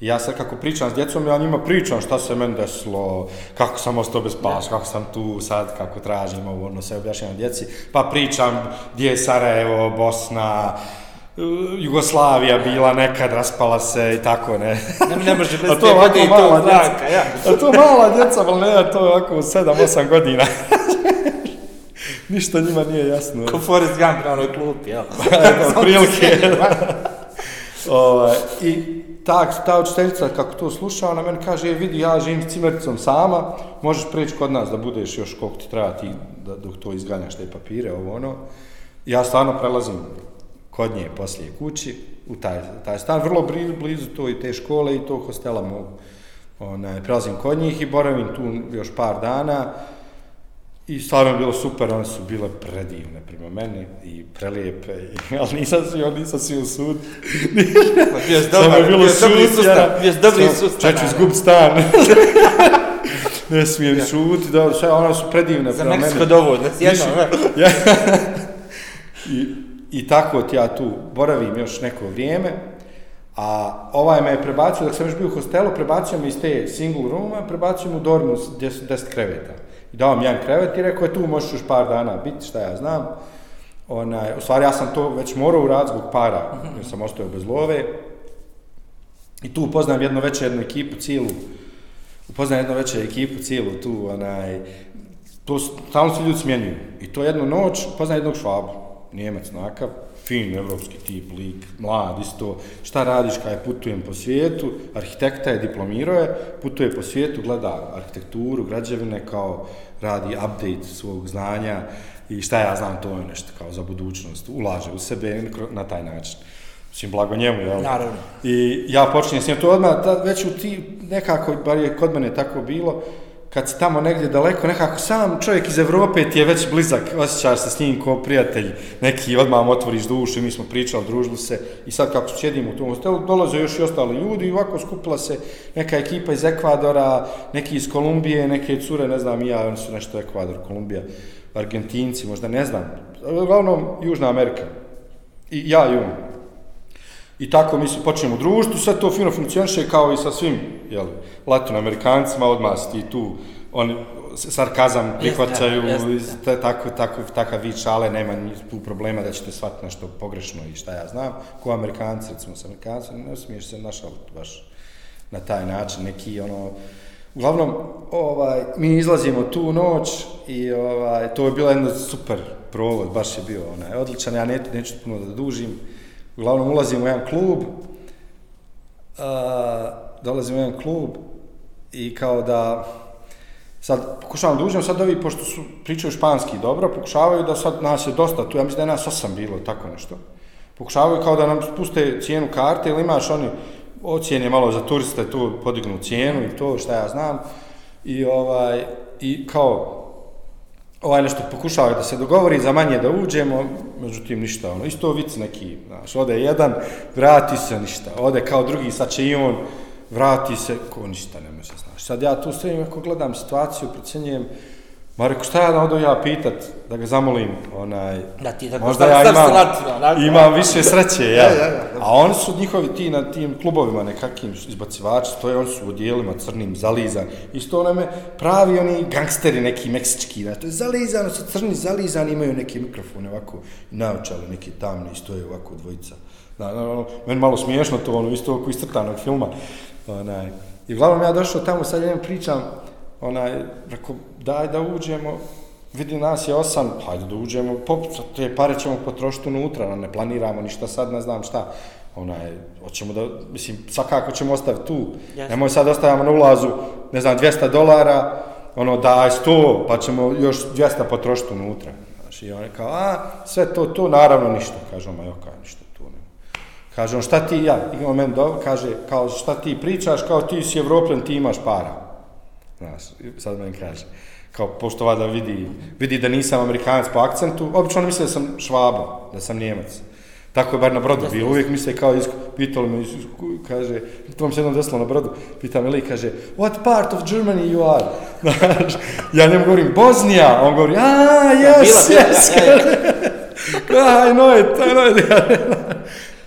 I ja sad kako pričam s djecom, ja njima pričam šta se meni desilo, kako sam ostao bez pas, kako sam tu sad, kako tražim ovo, ono sve objašnjam djeci. Pa pričam gdje je Sarajevo, Bosna, Jugoslavija bila nekad, raspala se i tako, ne. Ne, ne može bez te vode i to zraka, ja. A to mala djeca, ali ne, to je ovako 7-8 godina. Ništa njima nije jasno. Ko Forrest Gump na onoj klupi, jel? Eto, prilike. ovaj, I ta, ta učiteljica, kako to sluša, ona meni kaže, je, vidi, ja živim s cimericom sama, možeš preći kod nas da budeš još koliko ti treba ti, da, dok to izganjaš te papire, ovo ono. Ja stvarno prelazim kod nje poslije kući, u taj, taj stan, vrlo blizu, blizu to i te škole i tog hostela mogu. Onaj, prelazim kod njih i boravim tu još par dana. I stvarno je bilo super, one su bile predivne prema meni i prelijepe, i, ali nisam si, on nisam si u sud. Si dobar, je bilo dobri sud, sustav, ja. dobri sustav. Čeću izgubit stan. ne smijem šuti, da, sve, one su predivne Za prema meni. Meksiko dovoljno, ne? ja. I, I tako ti ja tu boravim još neko vrijeme, a ovaj me je prebacio, dok sam još bio u hostelu, prebacio me iz te single rooma, prebacio me u dormu s 10, 10 kreveta. I dao mi jedan krevet i rekao je tu možeš još par dana biti, šta ja znam. Onaj, u stvari ja sam to već morao uraditi zbog para, jer sam ostao bez love. I tu upoznam jednu večer jednu ekipu cijelu, upoznam jednu večer ekipu cijelu tu, onaj, to stalno se ljudi smjenjuju. I to jednu noć upoznam jednog švabu, Njemac nakav, fin evropski tip, lik, mlad isto, šta radiš kada je putujem po svijetu, arhitekta je, diplomirao je, putuje po svijetu, gleda arhitekturu, građevine, kao radi update svog znanja i šta ja znam, to je nešto kao za budućnost, ulaže u sebe na taj način. Mislim, blago njemu, jel? Naravno. I ja počinjem s njim to odmah, već u ti, nekako, bar je kod mene tako bilo, kad si tamo negdje daleko, nekako sam čovjek iz Evrope ti je već blizak, osjećaš se s njim kao prijatelj, neki odmah otvoriš dušu i mi smo pričali, družili se i sad kako sjedimo u tom hostelu, dolaze još i ostali ljudi i ovako skupila se neka ekipa iz Ekvadora, neki iz Kolumbije, neke cure, ne znam i ja, oni su nešto Ekvador, Kolumbija, Argentinci, možda ne znam, uglavnom Južna Amerika. I ja i on. I tako mi se počnemo družiti, sve to fino funkcioniše kao i sa svim jel, latinoamerikancima, odmah si ti tu, oni sarkazam prihvaćaju, Jeste, tako, tako, takav vid šale, nema tu problema da ćete shvatiti nešto pogrešno i šta ja znam. Ko amerikanci, recimo sa amerikanci, ne smiješ se našaliti baš na taj način, neki ono, Uglavnom, ovaj, mi izlazimo tu noć i ovaj, to je bila jedna super provod, baš je bio onaj, odličan, ja neću, neću puno da dužim. Uglavnom, ulazimo u jedan klub, uh, dolazimo u jedan klub i kao da sad pokušavam da uđem, sad ovi, pošto su pričaju španski dobro, pokušavaju da sad nas je dosta tu, ja mislim da je nas osam bilo, tako nešto. Pokušavaju kao da nam spuste cijenu karte ili imaš oni ocjene malo za turiste, tu podignu cijenu i to šta ja znam. I ovaj, i kao, ovaj nešto pokušavaju da se dogovori za manje da uđemo, međutim ništa, ono, isto vic neki, znaš, ode jedan, vrati se ništa, ode kao drugi, sad će i on, vrati se, ko ništa ne može, znaš. Sad ja tu stojim, ako gledam situaciju, procjenjujem, ma reko, šta ja da odo ja pitat, da ga zamolim, onaj, Da ti tako možda ja imam, imam više sreće, ja. Ja, ja, ja, da. A oni su njihovi ti na tim klubovima nekakvim izbacivači, stoje, oni su u odijelima crnim, zalizan. Isto onome pravi oni gangsteri neki meksički, da, to je zalizano, su crni, zalizani, imaju neke mikrofone ovako, naočale neke tamne i stoje ovako dvojica. Da, da, ono, meni malo smiješno to, ono, isto oko istrtanog filma. Onaj. I uglavnom ja došao tamo, sad jedem pričam, onaj, rekao, daj da uđemo, vidi nas je osam, hajde da uđemo, po, te pare ćemo potrošiti unutra, no, ne planiramo ništa sad, ne znam šta. Onaj, hoćemo da, mislim, svakako ćemo ostaviti tu. Jasno. Nemoj sad ostavljamo na ulazu, ne znam, 200 dolara, ono, daj 100, pa ćemo još 200 potrošiti unutra. Znaš, i on je kao, a, sve to, to, naravno ništa. Kaže on, ma jo, kaj, ništa tu ne. Kaže on, šta ti ja, i on meni do, kaže, kao, šta ti pričaš, kao ti si Evropljan, ti imaš para. Znaš, sad meni kaže, kao, pošto vada vidi, vidi da nisam Amerikanac po akcentu, obično on misle da sam švaba, da sam Njemac. Tako je bar na brodu bilo, uvijek misle kao, iz, pitali me, iz, kaže, to vam se jednom desilo na brodu, pita me lik, kaže, what part of Germany you are? Ja njemu govorim, Bosnija, on govori, a, yes, Bila, bila, yes, ja, ja. I know it, I know it.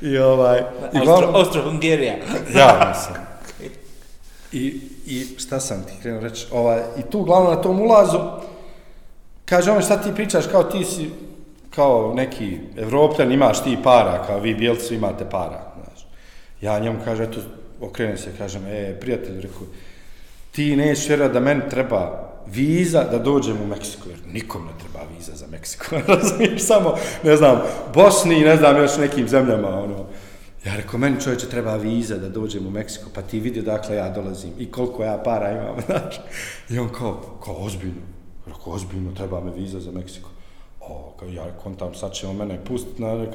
I ovaj, i Austro, uglavnom, Austro-Hungerija. ja mislim. I, I šta sam ti krenuo reći? Ovaj, I tu uglavnom na tom ulazu, kaže on šta ti pričaš kao ti si kao neki evropljan, imaš ti para, kao vi bijelci imate para. Znaš. Ja njemu kažem, eto, okrenem se, kažem, e, prijatelj, rekao, ti nećeš vjerovati da meni treba viza da dođem u Meksiko, jer nikom ne treba viza za Meksiko, razumiješ, samo, ne znam, Bosni i ne znam, još nekim zemljama, ono, ja rekao, meni čovječe treba viza da dođem u Meksiko, pa ti vidi dakle ja dolazim i koliko ja para imam, znaš, i on kao, kao ozbiljno, rekao, ozbiljno, treba me viza za Meksiko, o, kao ja kontam, sad će on mene pustiti na nek,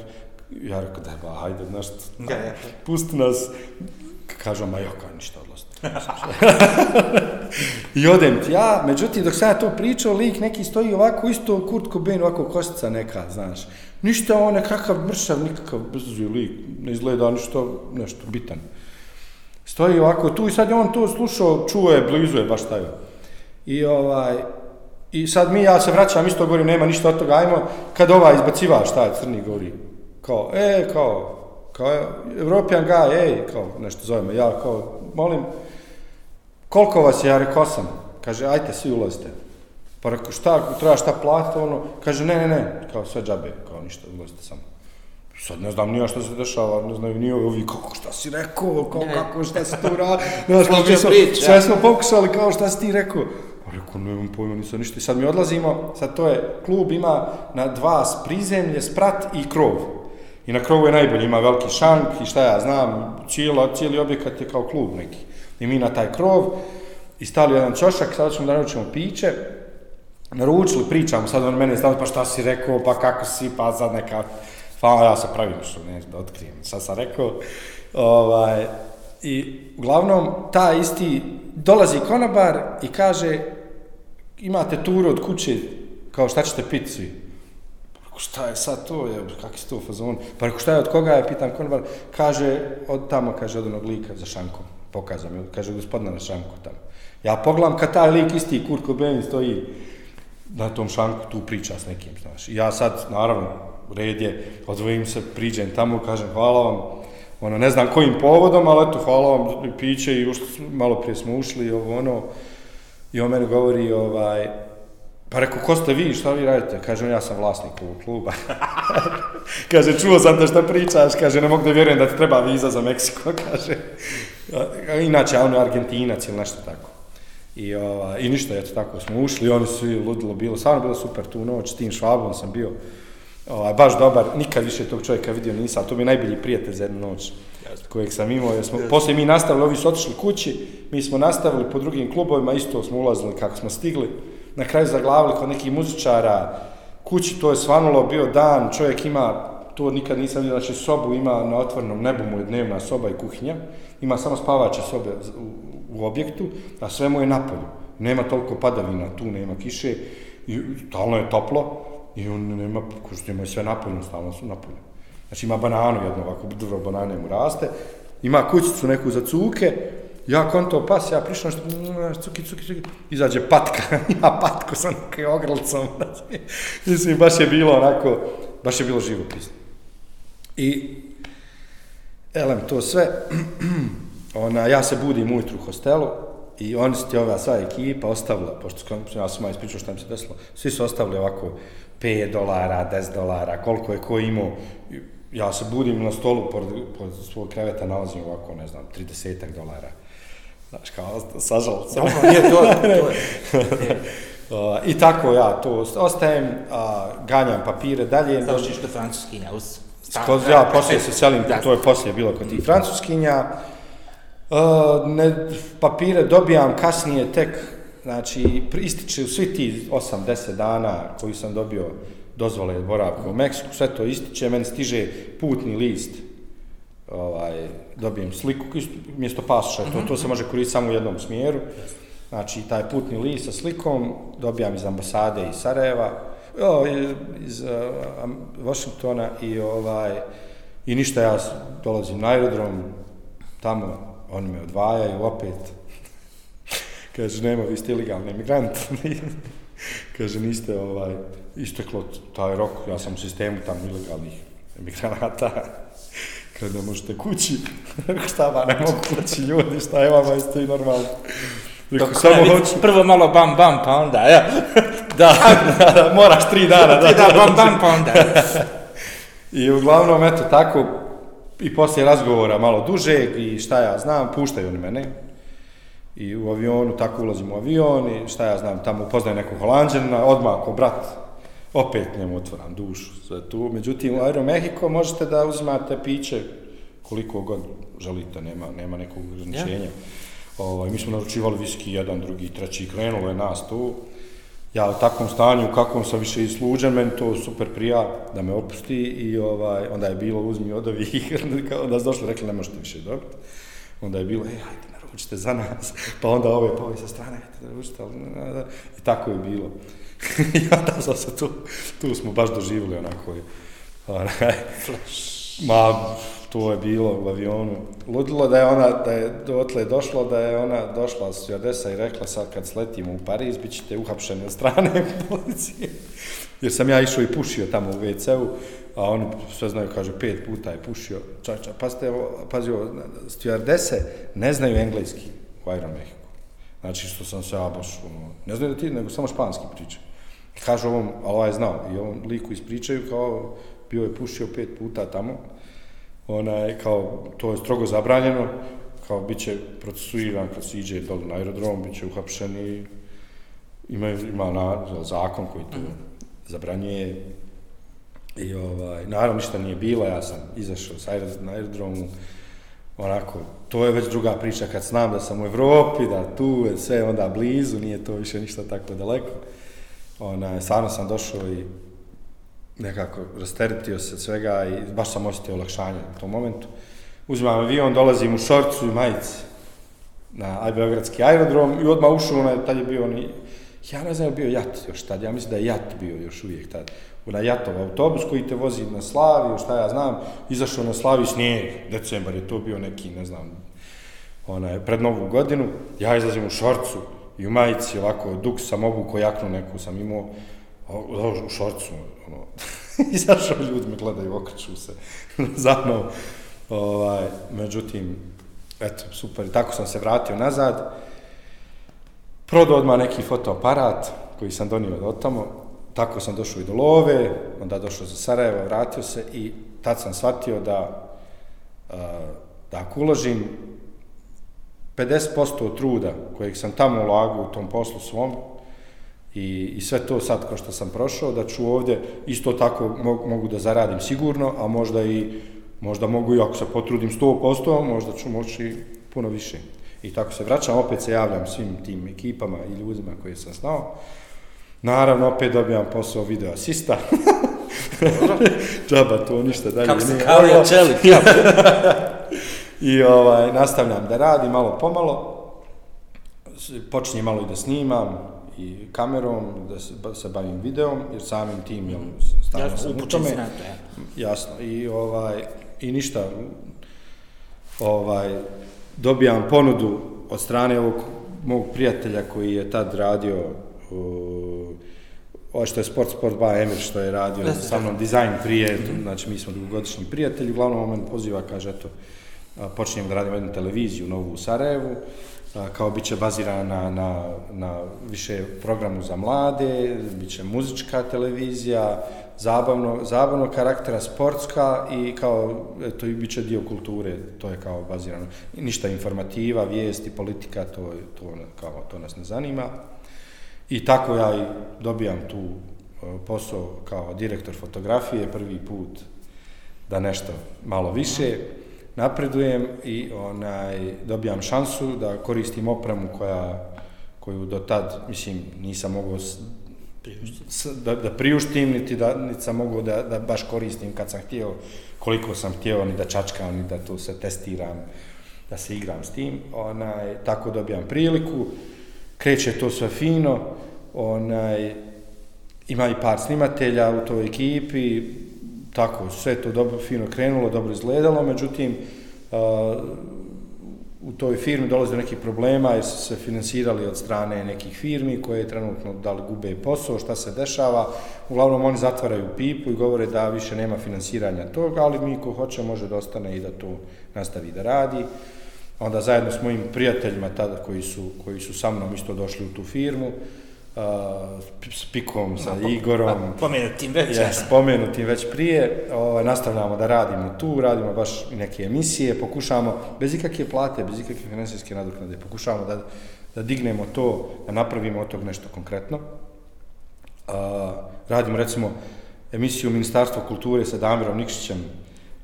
ja rekao, da ba, hajde, nešto, Ja, ja. pusti nas, kažu, ma joka, ništa odlaziti. I odem ti ja, međutim, dok sam ja to pričao, lik neki stoji ovako, isto Kurt Cobain, ovako kostica neka, znaš. Ništa on nekakav mršav, nikakav brzi lik, ne izgleda ništa, nešto bitan. Stoji ovako tu i sad je on to slušao, čuo je, blizu je, baš taj. I ovaj, i sad mi, ja se vraćam, isto govorim, nema ništa od toga, ajmo, kad ovaj šta je crni govori, kao, e, kao, kao, European guy, ej, kao, nešto zovemo, ja, kao, molim, koliko vas je, ja rekao sam, kaže, ajte, svi ulazite. Pa rekao, šta, treba šta platiti, ono, kaže, ne, ne, ne, kao, sve džabe, kao, ništa, ulazite samo. Sad ne znam nija šta se dešava, ne znaju ni ovi, kako šta si rekao, kao Ne. kako šta si tu radio, znaš, kao, Složio mi smo, priču, sve ja. smo pokušali, kao šta si ti rekao. Pa rekao, nemam pojma, nisam ništa. I sad mi odlazimo, sad to je, klub ima na dva prizemlje, sprat i krov. I na krovu je najbolje, ima veliki šank i šta ja znam, cijelo, cijeli objekat je kao klub neki. I mi na taj krov, i stali jedan čošak, sada ćemo da naručimo piće, naručili, pričamo, sad on mene stavlja, pa šta si rekao, pa kako si, pa sad neka, pa ono, ja se pravim što ne, da otkrijem, sad sam rekao, ovaj, i uglavnom, ta isti, dolazi konobar i kaže, imate turu od kuće, kao šta ćete piti svi? Pa rekao, šta je sad to, je, kakvi su to fazon? Pa rekao, šta je, od koga je, pitam konobar, kaže, od tamo, kaže, od onog lika za šankom, pokazam, kaže, gospodina na šanku tamo. Ja pogledam kad taj lik isti Kurt Cobain stoji na tom šanku, tu priča s nekim, znaš. I ja sad, naravno, red je, odvojim se, priđem tamo, kažem, hvala vam, ono, ne znam kojim povodom, ali eto, hvala vam, i piće i ušli, smo- malo prije smo ušli i ovo, ono, i on meni govori, ovaj, pa rekao, ko ste vi, šta vi radite? Kaže, ja sam vlasnik ovog kluba. kaže, čuo sam te šta pričaš, kaže, ne mogu da vjerujem da ti treba viza za Meksiko, kaže. Inače, a on je Argentinac ili nešto tako. I, ova, I ništa, eto tako smo ušli, oni su svi ludilo bilo, stvarno bilo super tu noć, s tim švabom sam bio, ovaj, baš dobar, nikad više tog čovjeka vidio nisam, to mi je najbolji prijatelj za jednu noć kojeg sam imao, jer smo, poslije mi nastavili, ovi su otišli kući, mi smo nastavili po drugim klubovima, isto smo ulazili kako smo stigli, na kraju zaglavili kod nekih muzičara, kući to je svanulo, bio dan, čovjek ima, to nikad nisam vidio, znači sobu ima na otvornom nebu mu je dnevna soba i kuhinja, ima samo spavače sobe u, u objektu, a sve mu je napolju. Nema toliko padavina, tu nema kiše, i stalno je toplo, i on nema, kušto ima sve napolju, stalno su napolju. Znači ima bananu jedno, ovako drvo banane mu raste, ima kućicu neku za cuke, ja konto pas, ja prišao što, mm, cuki, cuki, cuki, izađe patka, ima patku sa nekim ogrlicom, znači, mislim, baš je bilo onako, baš je bilo živopisno. I, elem, to sve, ona, ja se budim ujutru u hostelu, i oni su ti ova sva ekipa ostavila, pošto sam- ja sam malo ispričao šta mi se desilo, svi su ostavili ovako 5 dolara, 10 dolara, koliko je ko imao. Ja se budim na stolu pored, pored svog kreveta, nalazim ovako, ne znam, 30 dolara. Znaš, kao, sažal sam. Dobro, nije to, to je. Uh, I tako ja to ostajem, a, ganjam papire dalje. Završiš kod francuskinja uz... Kod, ja poslije se selim, Da. to je poslije bilo kod tih francuskinja. Uh, ne, papire dobijam kasnije tek, znači ističe ističe svi ti 8-10 dana koji sam dobio dozvole boravka u Meksiku, sve to ističe, meni stiže putni list, ovaj, dobijem sliku, mjesto pasoša, to, to se može koristiti samo u jednom smjeru. Znači, taj putni list sa slikom dobijam iz ambasade iz Sarajeva, o, iz, iz uh, Washingtona i ovaj i ništa ja dolazim na aerodrom, tamo oni me odvajaju opet. Kaže, nema, vi ste ilegalni imigrant. Kaže, niste ovaj, isteklo taj rok, ja sam u sistemu tamo ilegalnih emigranata. Kaže, ne možete kući. Rekao, šta ba, ne mogu kući ljudi, šta je vama, jeste i normalno. Rekao, samo ne, hoću. Prvo malo bam bam, pa onda, ja. Da, da, da, moraš tri dana. Da, da bam bam, pa onda. I uglavnom, eto, tako, i poslije razgovora malo dužeg i šta ja znam, puštaju oni mene. I u avionu, tako ulazim u avion i šta ja znam, tamo upoznajem nekog holanđanina, odmah ko brat, opet njemu otvoram dušu, sve tu. Međutim, u Aeromexico možete da uzimate piće koliko god želite, nema, nema nekog ograničenja. Ovaj, mi smo naručivali viski, jedan, drugi, treći, krenulo je nas tu. Ja u takvom stanju, u kakvom sam više isluđen, meni to super prija da me opusti i ovaj, onda je bilo uzmi od ovih, onda su došli rekli ne možete više dobiti. Onda je bilo, ej, hajde, naručite za nas, pa onda ove, pa ove sa strane, hajde, naručite, ali, i tako je bilo. I onda sam se tu, tu smo baš doživjeli onako, onaj, ma, to je bilo u avionu. Ludilo da je ona, da je dotle došlo, da je ona došla s Jodesa i rekla sad kad sletimo u Pariz, bit ćete uhapšeni od strane policije. Jer sam ja išao i pušio tamo u WC-u, a on sve znaju, kaže, pet puta je pušio. Čača, pa ste, pazi ovo, stewardese ne znaju engleski u Aeromehiku. Znači, što sam se ja baš, ono, ne znaju da ti, nego samo španski pričaju. Kažu ovom, ali ovaj znao, i ovom liku ispričaju kao, bio je pušio pet puta tamo, onaj, kao, to je strogo zabranjeno, kao, bit će procesuiran kad se iđe dole na aerodrom, bit će uhapšen i ima, ima na, zakon koji to zabranjuje. I ovaj, naravno ništa nije bilo, ja sam izašao s aerodrom, na aerodromu, onako, to je već druga priča kad znam da sam u Evropi, da tu je sve onda blizu, nije to više ništa tako daleko. Onaj, stvarno sam došao i nekako rasteretio se svega i baš sam osjetio olakšanje u tom momentu. Uzimam avion, dolazim u šorcu i majici na Beogradski aerodrom i odmah ušao, onaj, tad je bio oni, ja ne znam je bio jat još tad, ja mislim da je jat bio još uvijek tad. onaj jatov autobus koji te vozi na Slaviju, šta ja znam, izašao na Slaviju snijeg, decembar je to bio neki, ne znam, onaj, pred novu godinu, ja izlazim u šorcu i u majici, ovako, duk sam obuko jaknu neku sam imao, u šorcu, ono, izašao ljudi me gledaju, okreću se za mnom. Ovaj, međutim, eto, super, i tako sam se vratio nazad. Prodao odmah neki fotoaparat koji sam donio od tamo, tako sam došao i do Love, onda došao za Sarajevo, vratio se i tad sam shvatio da, da ako uložim 50% truda kojeg sam tamo ulagao u tom poslu svom, I, I sve to sad, kao što sam prošao, da ću ovdje isto tako mogu, mogu da zaradim sigurno, a možda i možda mogu i ako se potrudim 100%, možda ću moći puno više. I tako se vraćam, opet se javljam svim tim ekipama i ljudima koje sam znao. Naravno, opet dobijam posao video asista. Džaba, to ništa dalje. Kako se kao je čelik. I ovaj, nastavljam da radim malo pomalo. Počinjem malo i da snimam, i kamerom, da se, da se bavim videom, jer samim tim, jel, stavno sam u tome. Jasno, i, ovaj, i ništa, ovaj, dobijam ponudu od strane ovog mog prijatelja koji je tad radio uh, ovo što je Sport Sport by Emir što je radio Jeste, sa mnom dizajn prije, mm -hmm. znači mi smo dugogodišnji prijatelji, uglavnom on mene poziva, kaže, eto, počinjem da radim jednu televiziju novu u Sarajevu, kao bit će bazirana na, na, na više programu za mlade, bit će muzička televizija, zabavno, zabavno karaktera, sportska i kao, to i bit će dio kulture, to je kao bazirano. I ništa informativa, vijesti, politika, to, to, kao, to nas ne zanima. I tako ja i dobijam tu e, posao kao direktor fotografije, prvi put da nešto malo više. Napredujem i onaj dobijam šansu da koristim opremu koja koju do tad mislim nisam mogao da, da priuštim niti da niti sam mogao da, da baš koristim kad sam htio koliko sam htio ni da čačkam ni da to se testiram da se igram s tim onaj tako dobijam priliku. Kreće to sve fino onaj ima i par snimatelja u toj ekipi tako, sve to dobro, fino krenulo, dobro izgledalo, međutim, uh, u toj firmi dolazi do nekih problema jer su se finansirali od strane nekih firmi koje trenutno da li gube posao, šta se dešava. Uglavnom oni zatvaraju pipu i govore da više nema finansiranja toga, ali mi ko hoće može da ostane i da to nastavi da radi. Onda zajedno s mojim prijateljima tada koji su, koji su sa mnom isto došli u tu firmu, uh, s Pikom, sa no, Igorom. Pa, pomenutim već. Ja, spomenutim već prije. Ovaj, nastavljamo da radimo tu, radimo baš neke emisije, pokušamo, bez ikakve plate, bez ikakve finansijske nadoknade, pokušamo da, da dignemo to, da napravimo od tog nešto konkretno. A, radimo, recimo, emisiju Ministarstva kulture sa Damirom Nikšićem,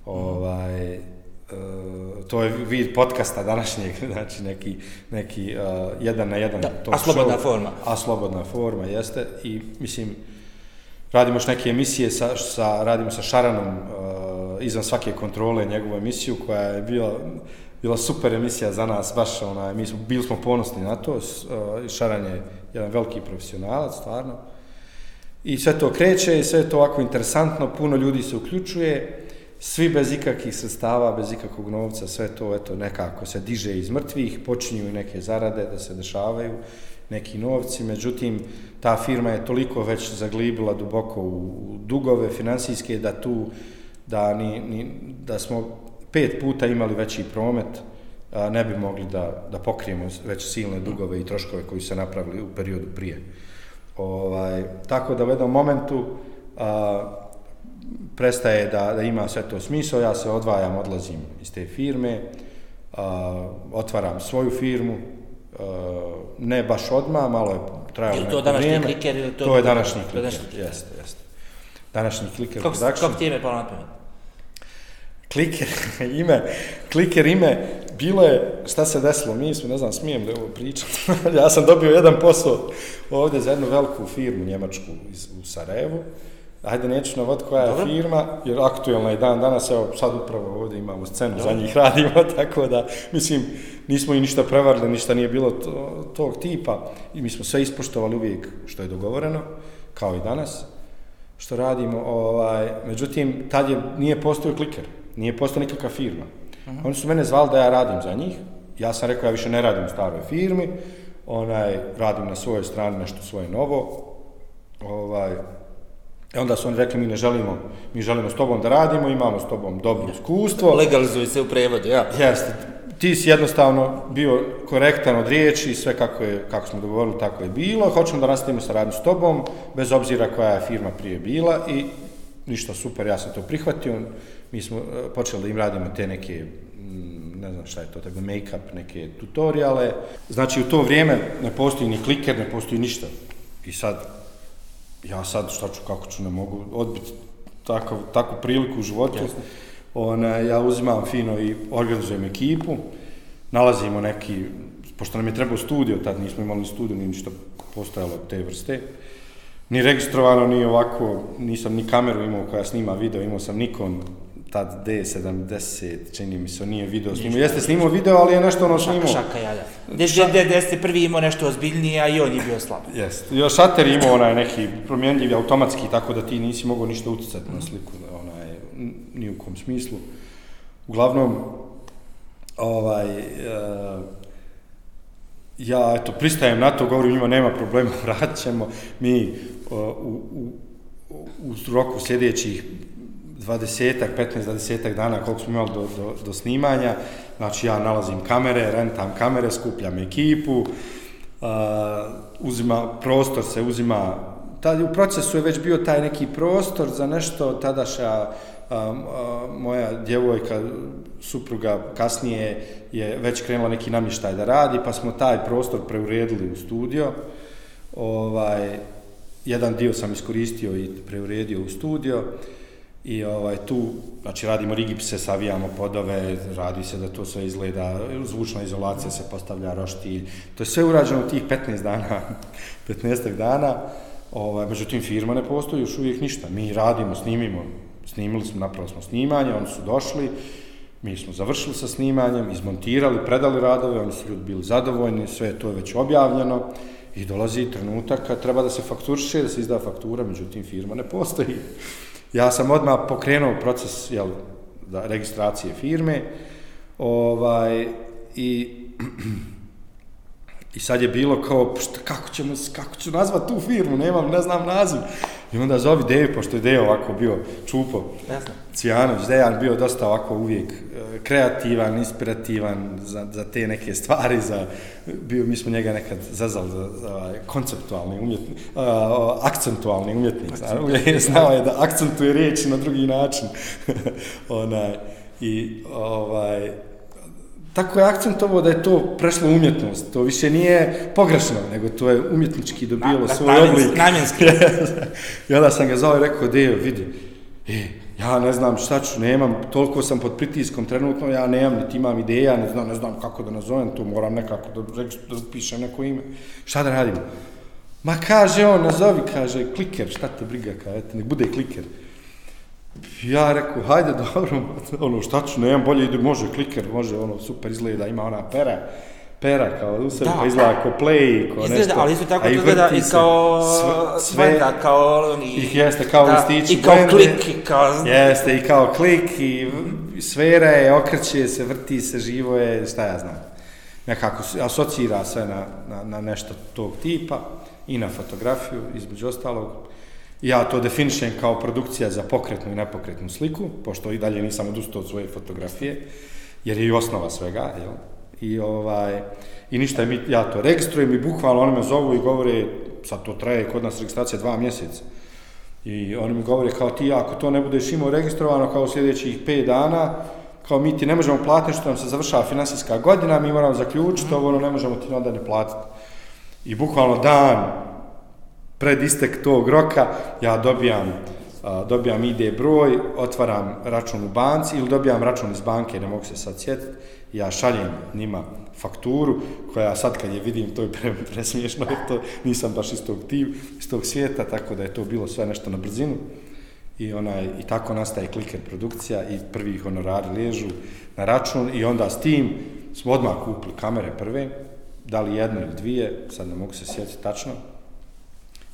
ovaj, to je vid podcasta današnjeg, znači neki, neki uh, jedan na jedan Da, talk a slobodna show. forma. A slobodna forma, jeste. I mislim, radimo još neke emisije, sa, sa, radimo sa Šaranom uh, izvan svake kontrole njegovu emisiju koja je bila, bila super emisija za nas, baš ona, mi smo, bili smo ponosni na to, uh, Šaran je jedan veliki profesionalac, stvarno. I sve to kreće sve to ovako interesantno, puno ljudi se uključuje, svi bez ikakvih sredstava, bez ikakvog novca, sve to eto nekako se diže iz mrtvih, počinju i neke zarade da se dešavaju, neki novci, međutim ta firma je toliko već zaglibila duboko u dugove finansijske da tu da, ni, ni, da smo pet puta imali veći promet, a, ne bi mogli da, da pokrijemo već silne dugove i troškove koji su se napravili u periodu prije. Ovaj, tako da u jednom momentu a, prestaje da, da ima sve to smisao, ja se odvajam, odlazim iz te firme, a, otvaram svoju firmu, a, ne baš odmah, malo je trajalo Je li to neko današnji vrijeme. kliker ili to- To je današnji to je kliker, današnji kliker. jeste, jeste. Današnji kliker Kako, production. kako ti ime palo na pamet? Kliker ime, kliker ime, bilo je, šta se desilo, mi smo, ne znam, smijem li ovo pričati, ja sam dobio jedan posao ovdje za jednu veliku firmu njemačku iz, u Sarajevu, ajde neću navod koja je Dobro. firma, jer aktuelna je dan danas, evo sad upravo ovdje imamo scenu, za Dobro. njih radimo, tako da, mislim, nismo i ništa prevarili, ništa nije bilo to, tog tipa i mi smo sve ispoštovali uvijek što je dogovoreno, kao i danas što radimo, ovaj, međutim, tad je, nije postojao kliker, nije postojao nikakva firma. Oni su mene zvali da ja radim za njih, ja sam rekao ja više ne radim u staroj firmi, onaj, radim na svojoj strani nešto svoje novo, ovaj, i onda su oni rekli mi ne želimo, mi želimo s tobom da radimo, imamo s tobom dobro iskustvo. Legalizuj se u prevodu, ja. Jeste, ti si jednostavno bio korektan od riječi, sve kako, je, kako smo dogovorili, tako je bilo. Hoćemo da nastavimo saradnju s tobom, bez obzira koja je firma prije bila i ništa super, ja sam to prihvatio. Mi smo eh, počeli da im radimo te neke, ne znam šta je to, tako make-up, neke tutoriale. Znači, u to vrijeme ne postoji ni kliker, ne postoji ništa. I sad, ja sad šta ću, kako ću, ne mogu odbiti takav, takvu priliku u životu. Ona, ja uzimam fino i organizujem ekipu, nalazimo neki, pošto nam je trebao studio, tad nismo imali ni studio, ni ništa postojalo te vrste, ni registrovano, ni ovako, nisam ni kameru imao koja snima video, imao sam Nikon, tad D70, čini mi se, nije video snimao, jeste snimao video, ali je nešto ono snimao. Šaka, šaka, ja, da. Gde, gde, gde, gde ste prvi imao nešto ozbiljnije, a i on je bio slab. Jeste. Još šater je imao onaj neki promjenljivi automatski, tako da ti nisi mogao ništa uticati na sliku, onaj, ni u kom smislu. Uglavnom, ovaj, e, ja eto, pristajem na to, govorim njima, nema problema, ćemo. Mi o, u, u, u roku sljedećih 20-ak, 15-20 dana koliko smo imali do, do, do snimanja, znači ja nalazim kamere, rentam kamere, skupljam ekipu, uh, uzima, prostor se uzima, tad u procesu je već bio taj neki prostor za nešto, tadaša a, a, moja djevojka, supruga kasnije je već krenula neki namještaj da radi, pa smo taj prostor preuredili u studio, ovaj, jedan dio sam iskoristio i preuredio u studio i ovaj tu znači radimo rigipse, savijamo podove, radi se da to sve izgleda, zvučna izolacija se postavlja roštilj. To je sve urađeno u tih 15 dana, 15 dana. Ovaj međutim firma ne postoji još uvijek ništa. Mi radimo, snimimo, snimili smo, napravili smo snimanje, oni su došli, mi smo završili sa snimanjem, izmontirali, predali radove, oni su ljudi bili zadovoljni, sve to je već objavljeno i dolazi trenutak kad treba da se fakturiše, da se izda faktura, međutim firma ne postoji. Ja sam odmah pokrenuo proces jel, da, registracije firme ovaj, i, i sad je bilo kao, šta, kako, ćemo, kako ću nazvat tu firmu, nemam, ne znam naziv. I onda zovi Dejo, pošto je Dejo ovako bio čupo, Jasno. Cijanović, Dejan bio dosta ovako uvijek e, kreativan, inspirativan za, za te neke stvari, za, bio, mi smo njega nekad zazali za, za ovaj, konceptualni umjetnik, uh, akcentualni umjetnik, uvijek je znao je da akcentuje riječi na drugi način. Onaj, I ovaj, tako je akcentovo da je to prešlo umjetnost, to više nije pogrešno, nego to je umjetnički dobilo Na- na- svoj namjenski- oblik. namjenski. I onda sam ga zvao i rekao, Dejo, vidi, e, ja ne znam šta ću, nemam, toliko sam pod pritiskom trenutno, ja nemam, niti imam ideja, ne znam, ne znam kako da nazovem to, moram nekako da, da, pišem neko ime. Šta da radim? Ma kaže on, nazovi, kaže, kliker, šta te briga, kaže, nek bude kliker. Ja rekao, hajde, dobro, ono, šta ću, nemam bolje, ide, može kliker, može, ono, super izgleda, ima ona pera, pera kao u sebi, pa izgleda kao play, kao Izgleda, nešto. ali isto tako i izgleda i kao sve, sve Blenda, kao oni... ih jeste kao da, listići. I kao blende. klik, i kao... Jeste, i kao klik, i sfera je, okreće se, vrti se, živo je, šta ja znam. Nekako asocira sve na, na, na nešto tog tipa i na fotografiju, između ostalog. Ja to definišem kao produkcija za pokretnu i nepokretnu sliku, pošto i dalje nisam odustao od svoje fotografije, jer je i osnova svega, jel? I, ovaj, I ništa, mi, ja to registrujem i bukvalno oni me zovu i govore, sad to traje kod nas registracija dva mjeseca, I oni mi govore kao ti, ako to ne budeš imao registrovano kao u sljedećih 5 dana, kao mi ti ne možemo platiti što nam se završava finansijska godina, mi moramo zaključiti, ovo ono ne možemo ti onda ne platiti. I bukvalno dan pred istek tog roka ja dobijam, dobijam ID broj, otvaram račun u banci ili dobijam račun iz banke, ne mogu se sad sjetiti, ja šaljem njima fakturu koja sad kad je vidim to je pre, presmiješno jer to nisam baš iz tog, tim, iz tog svijeta tako da je to bilo sve nešto na brzinu. I onaj i tako nastaje kliker produkcija i prvi honorari ležu na račun i onda s tim smo odmah kupili kamere prve da li jedno ili dvije sad ne mogu se sjetiti tačno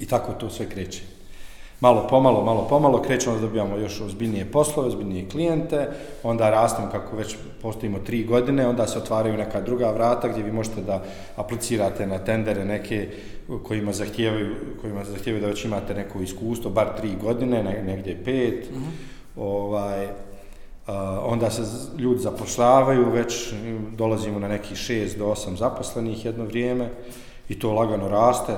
i tako to sve kreće. Malo pomalo, malo pomalo, krećemo da dobijamo još ozbiljnije poslove, ozbiljnije klijente, onda rastemo kako već postojimo tri godine, onda se otvaraju neka druga vrata gdje vi možete da aplicirate na tendere neke kojima zahtijevaju, kojima zahtijevaju da već imate neko iskustvo, bar tri godine, ne- negdje pet, mm -hmm. ovaj, onda se ljudi zapošljavaju, već dolazimo na neki šest do osam zaposlenih jedno vrijeme i to lagano raste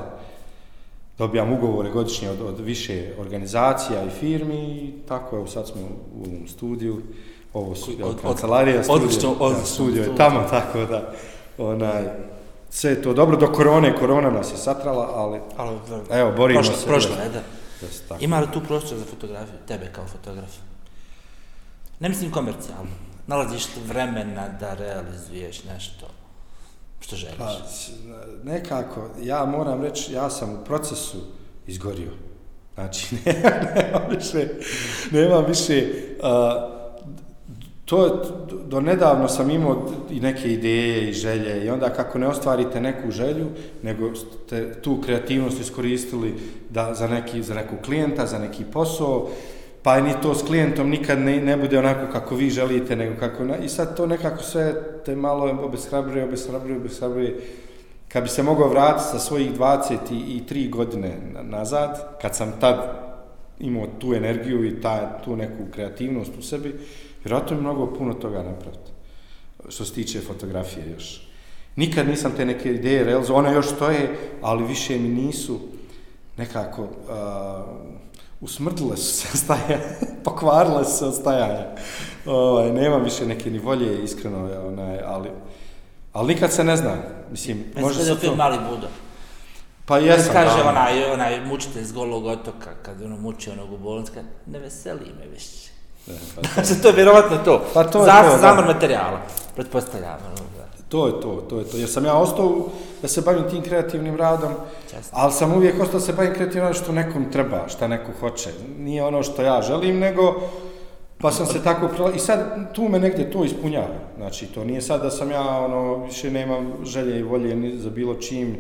dobijam ugovore godišnje od, od više organizacija i firmi i tako, evo sad smo u ovom studiju, ovo su Od- jel, od- kancelarija, studio, odlično, da, odlično studio je studij. tamo, tako da, onaj, sve je to dobro, do korone, korona nas je satrala, ali Ali, evo, borimo prošla, se. Prošla, da. je, da. se tako. Ima li tu prostor za fotografiju, tebe kao fotograf? Ne mislim komercijalno. Nalaziš vremena da realizuješ nešto što želiš? Pa, nekako, ja moram reći, ja sam u procesu izgorio. Znači, nema više, nema više, uh, to, je- do nedavno sam imao i neke ideje i želje i onda kako ne ostvarite neku želju, nego ste tu kreativnost iskoristili da, za, neki, za neku klijenta, za neki posao, pa ni to s klijentom nikad ne, ne bude onako kako vi želite, nego kako... Na, I sad to nekako sve te malo obeshrabruje, obeshrabruje, obeshrabruje. Kad bi se mogao vratiti sa svojih 23 godine nazad, kad sam tad imao tu energiju i ta, tu neku kreativnost u sebi, vjerojatno je mnogo puno toga napraviti. Što se tiče fotografije još. Nikad nisam te neke ideje realizovao, one još stoje, ali više mi nisu nekako uh, usmrdile su se staja, pokvarile su se od stajanja. Ovaj, nema više neke ni volje, iskreno, onaj, ali, ali nikad se ne zna. Mislim, Može može se to... Mali Budo. Pa jesam, kaže da. onaj, onaj mučitelj s golog otoka, kad ono muči onog u bolnici, kad ne veseli me više. Ne, pa Znači, to je vjerovatno to. Pa to je Za- to, da. Zamor materijala, pretpostavljam. ono. To je to, to je to. Jer sam ja ostao da se bavim tim kreativnim radom, Časno. ali sam uvijek ostao da se bavim kreativnim radom što nekom treba, šta neko hoće. Nije ono što ja želim, nego pa sam se tako prila... I sad tu me negdje to ispunjava. Znači, to nije sad da sam ja, ono, više nemam želje i volje ni za bilo čim,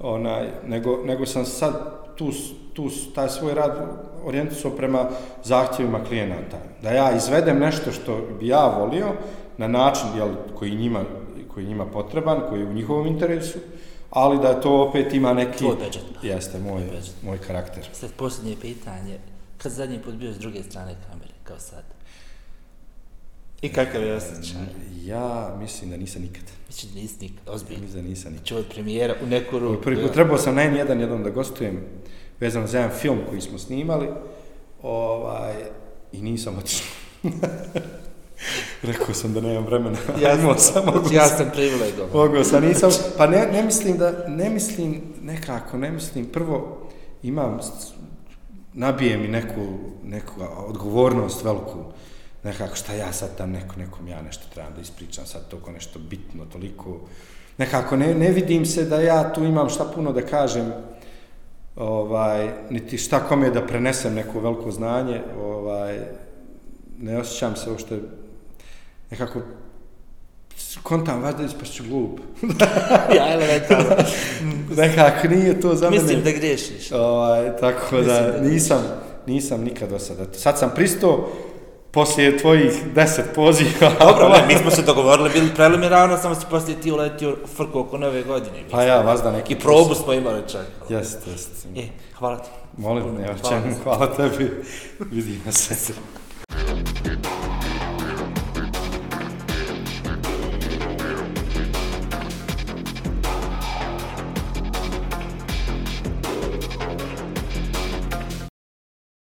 onaj, nego, nego sam sad tu, tu taj svoj rad orijentisao prema zahtjevima klijenata. Da ja izvedem nešto što bi ja volio na način jel, koji, njima, koji je njima potreban, koji je u njihovom interesu, ali da to opet ima neki... Tvoj budžet. Jeste, moj, budžet. moj karakter. Sad posljednje pitanje, kad zadnji put bio s druge strane kamere, kao sad? I kakav je osjećaj? Ja mislim da nisam nikad. Mislim da nisi nikad, ozbiljno. Mislim da nisam nikad. Čuo od premijera u neku ruku. Prvi put trebao sam na N1 jednom da gostujem vezano za jedan film koji smo snimali ovaj, i nisam otišao. Rekao sam da nemam vremena. Ja sam, sam, ja sam. privilegovan. Mogao sam, nisam. Pa ne, ne mislim da, ne mislim nekako, ne mislim, prvo imam nabije mi neku, neku odgovornost veliku, nekako šta ja sad tam neko, nekom ja nešto trebam da ispričam, sad toliko nešto bitno, toliko, nekako ne, ne vidim se da ja tu imam šta puno da kažem, ovaj, niti šta kome da prenesem neko veliko znanje, ovaj, ne osjećam se ovo što je nekako kontam vas da ispašću glup. ja, elementarno. nekako nije to za Mislim mene. da grešiš. Ovaj, tako Mislim da, da nisam, nisam nikad do sada. Sad sam pristo, poslije tvojih deset poziva. Dobro, ne, mi smo se dogovorili, bili preliminarno, samo si poslije ti uletio frku oko nove godine. Pa ja, vas da neki I probu smo imali čak. Jest, jest. E, hvala ti. Molim, ne, Hvala. hvala tebi. Vidimo se.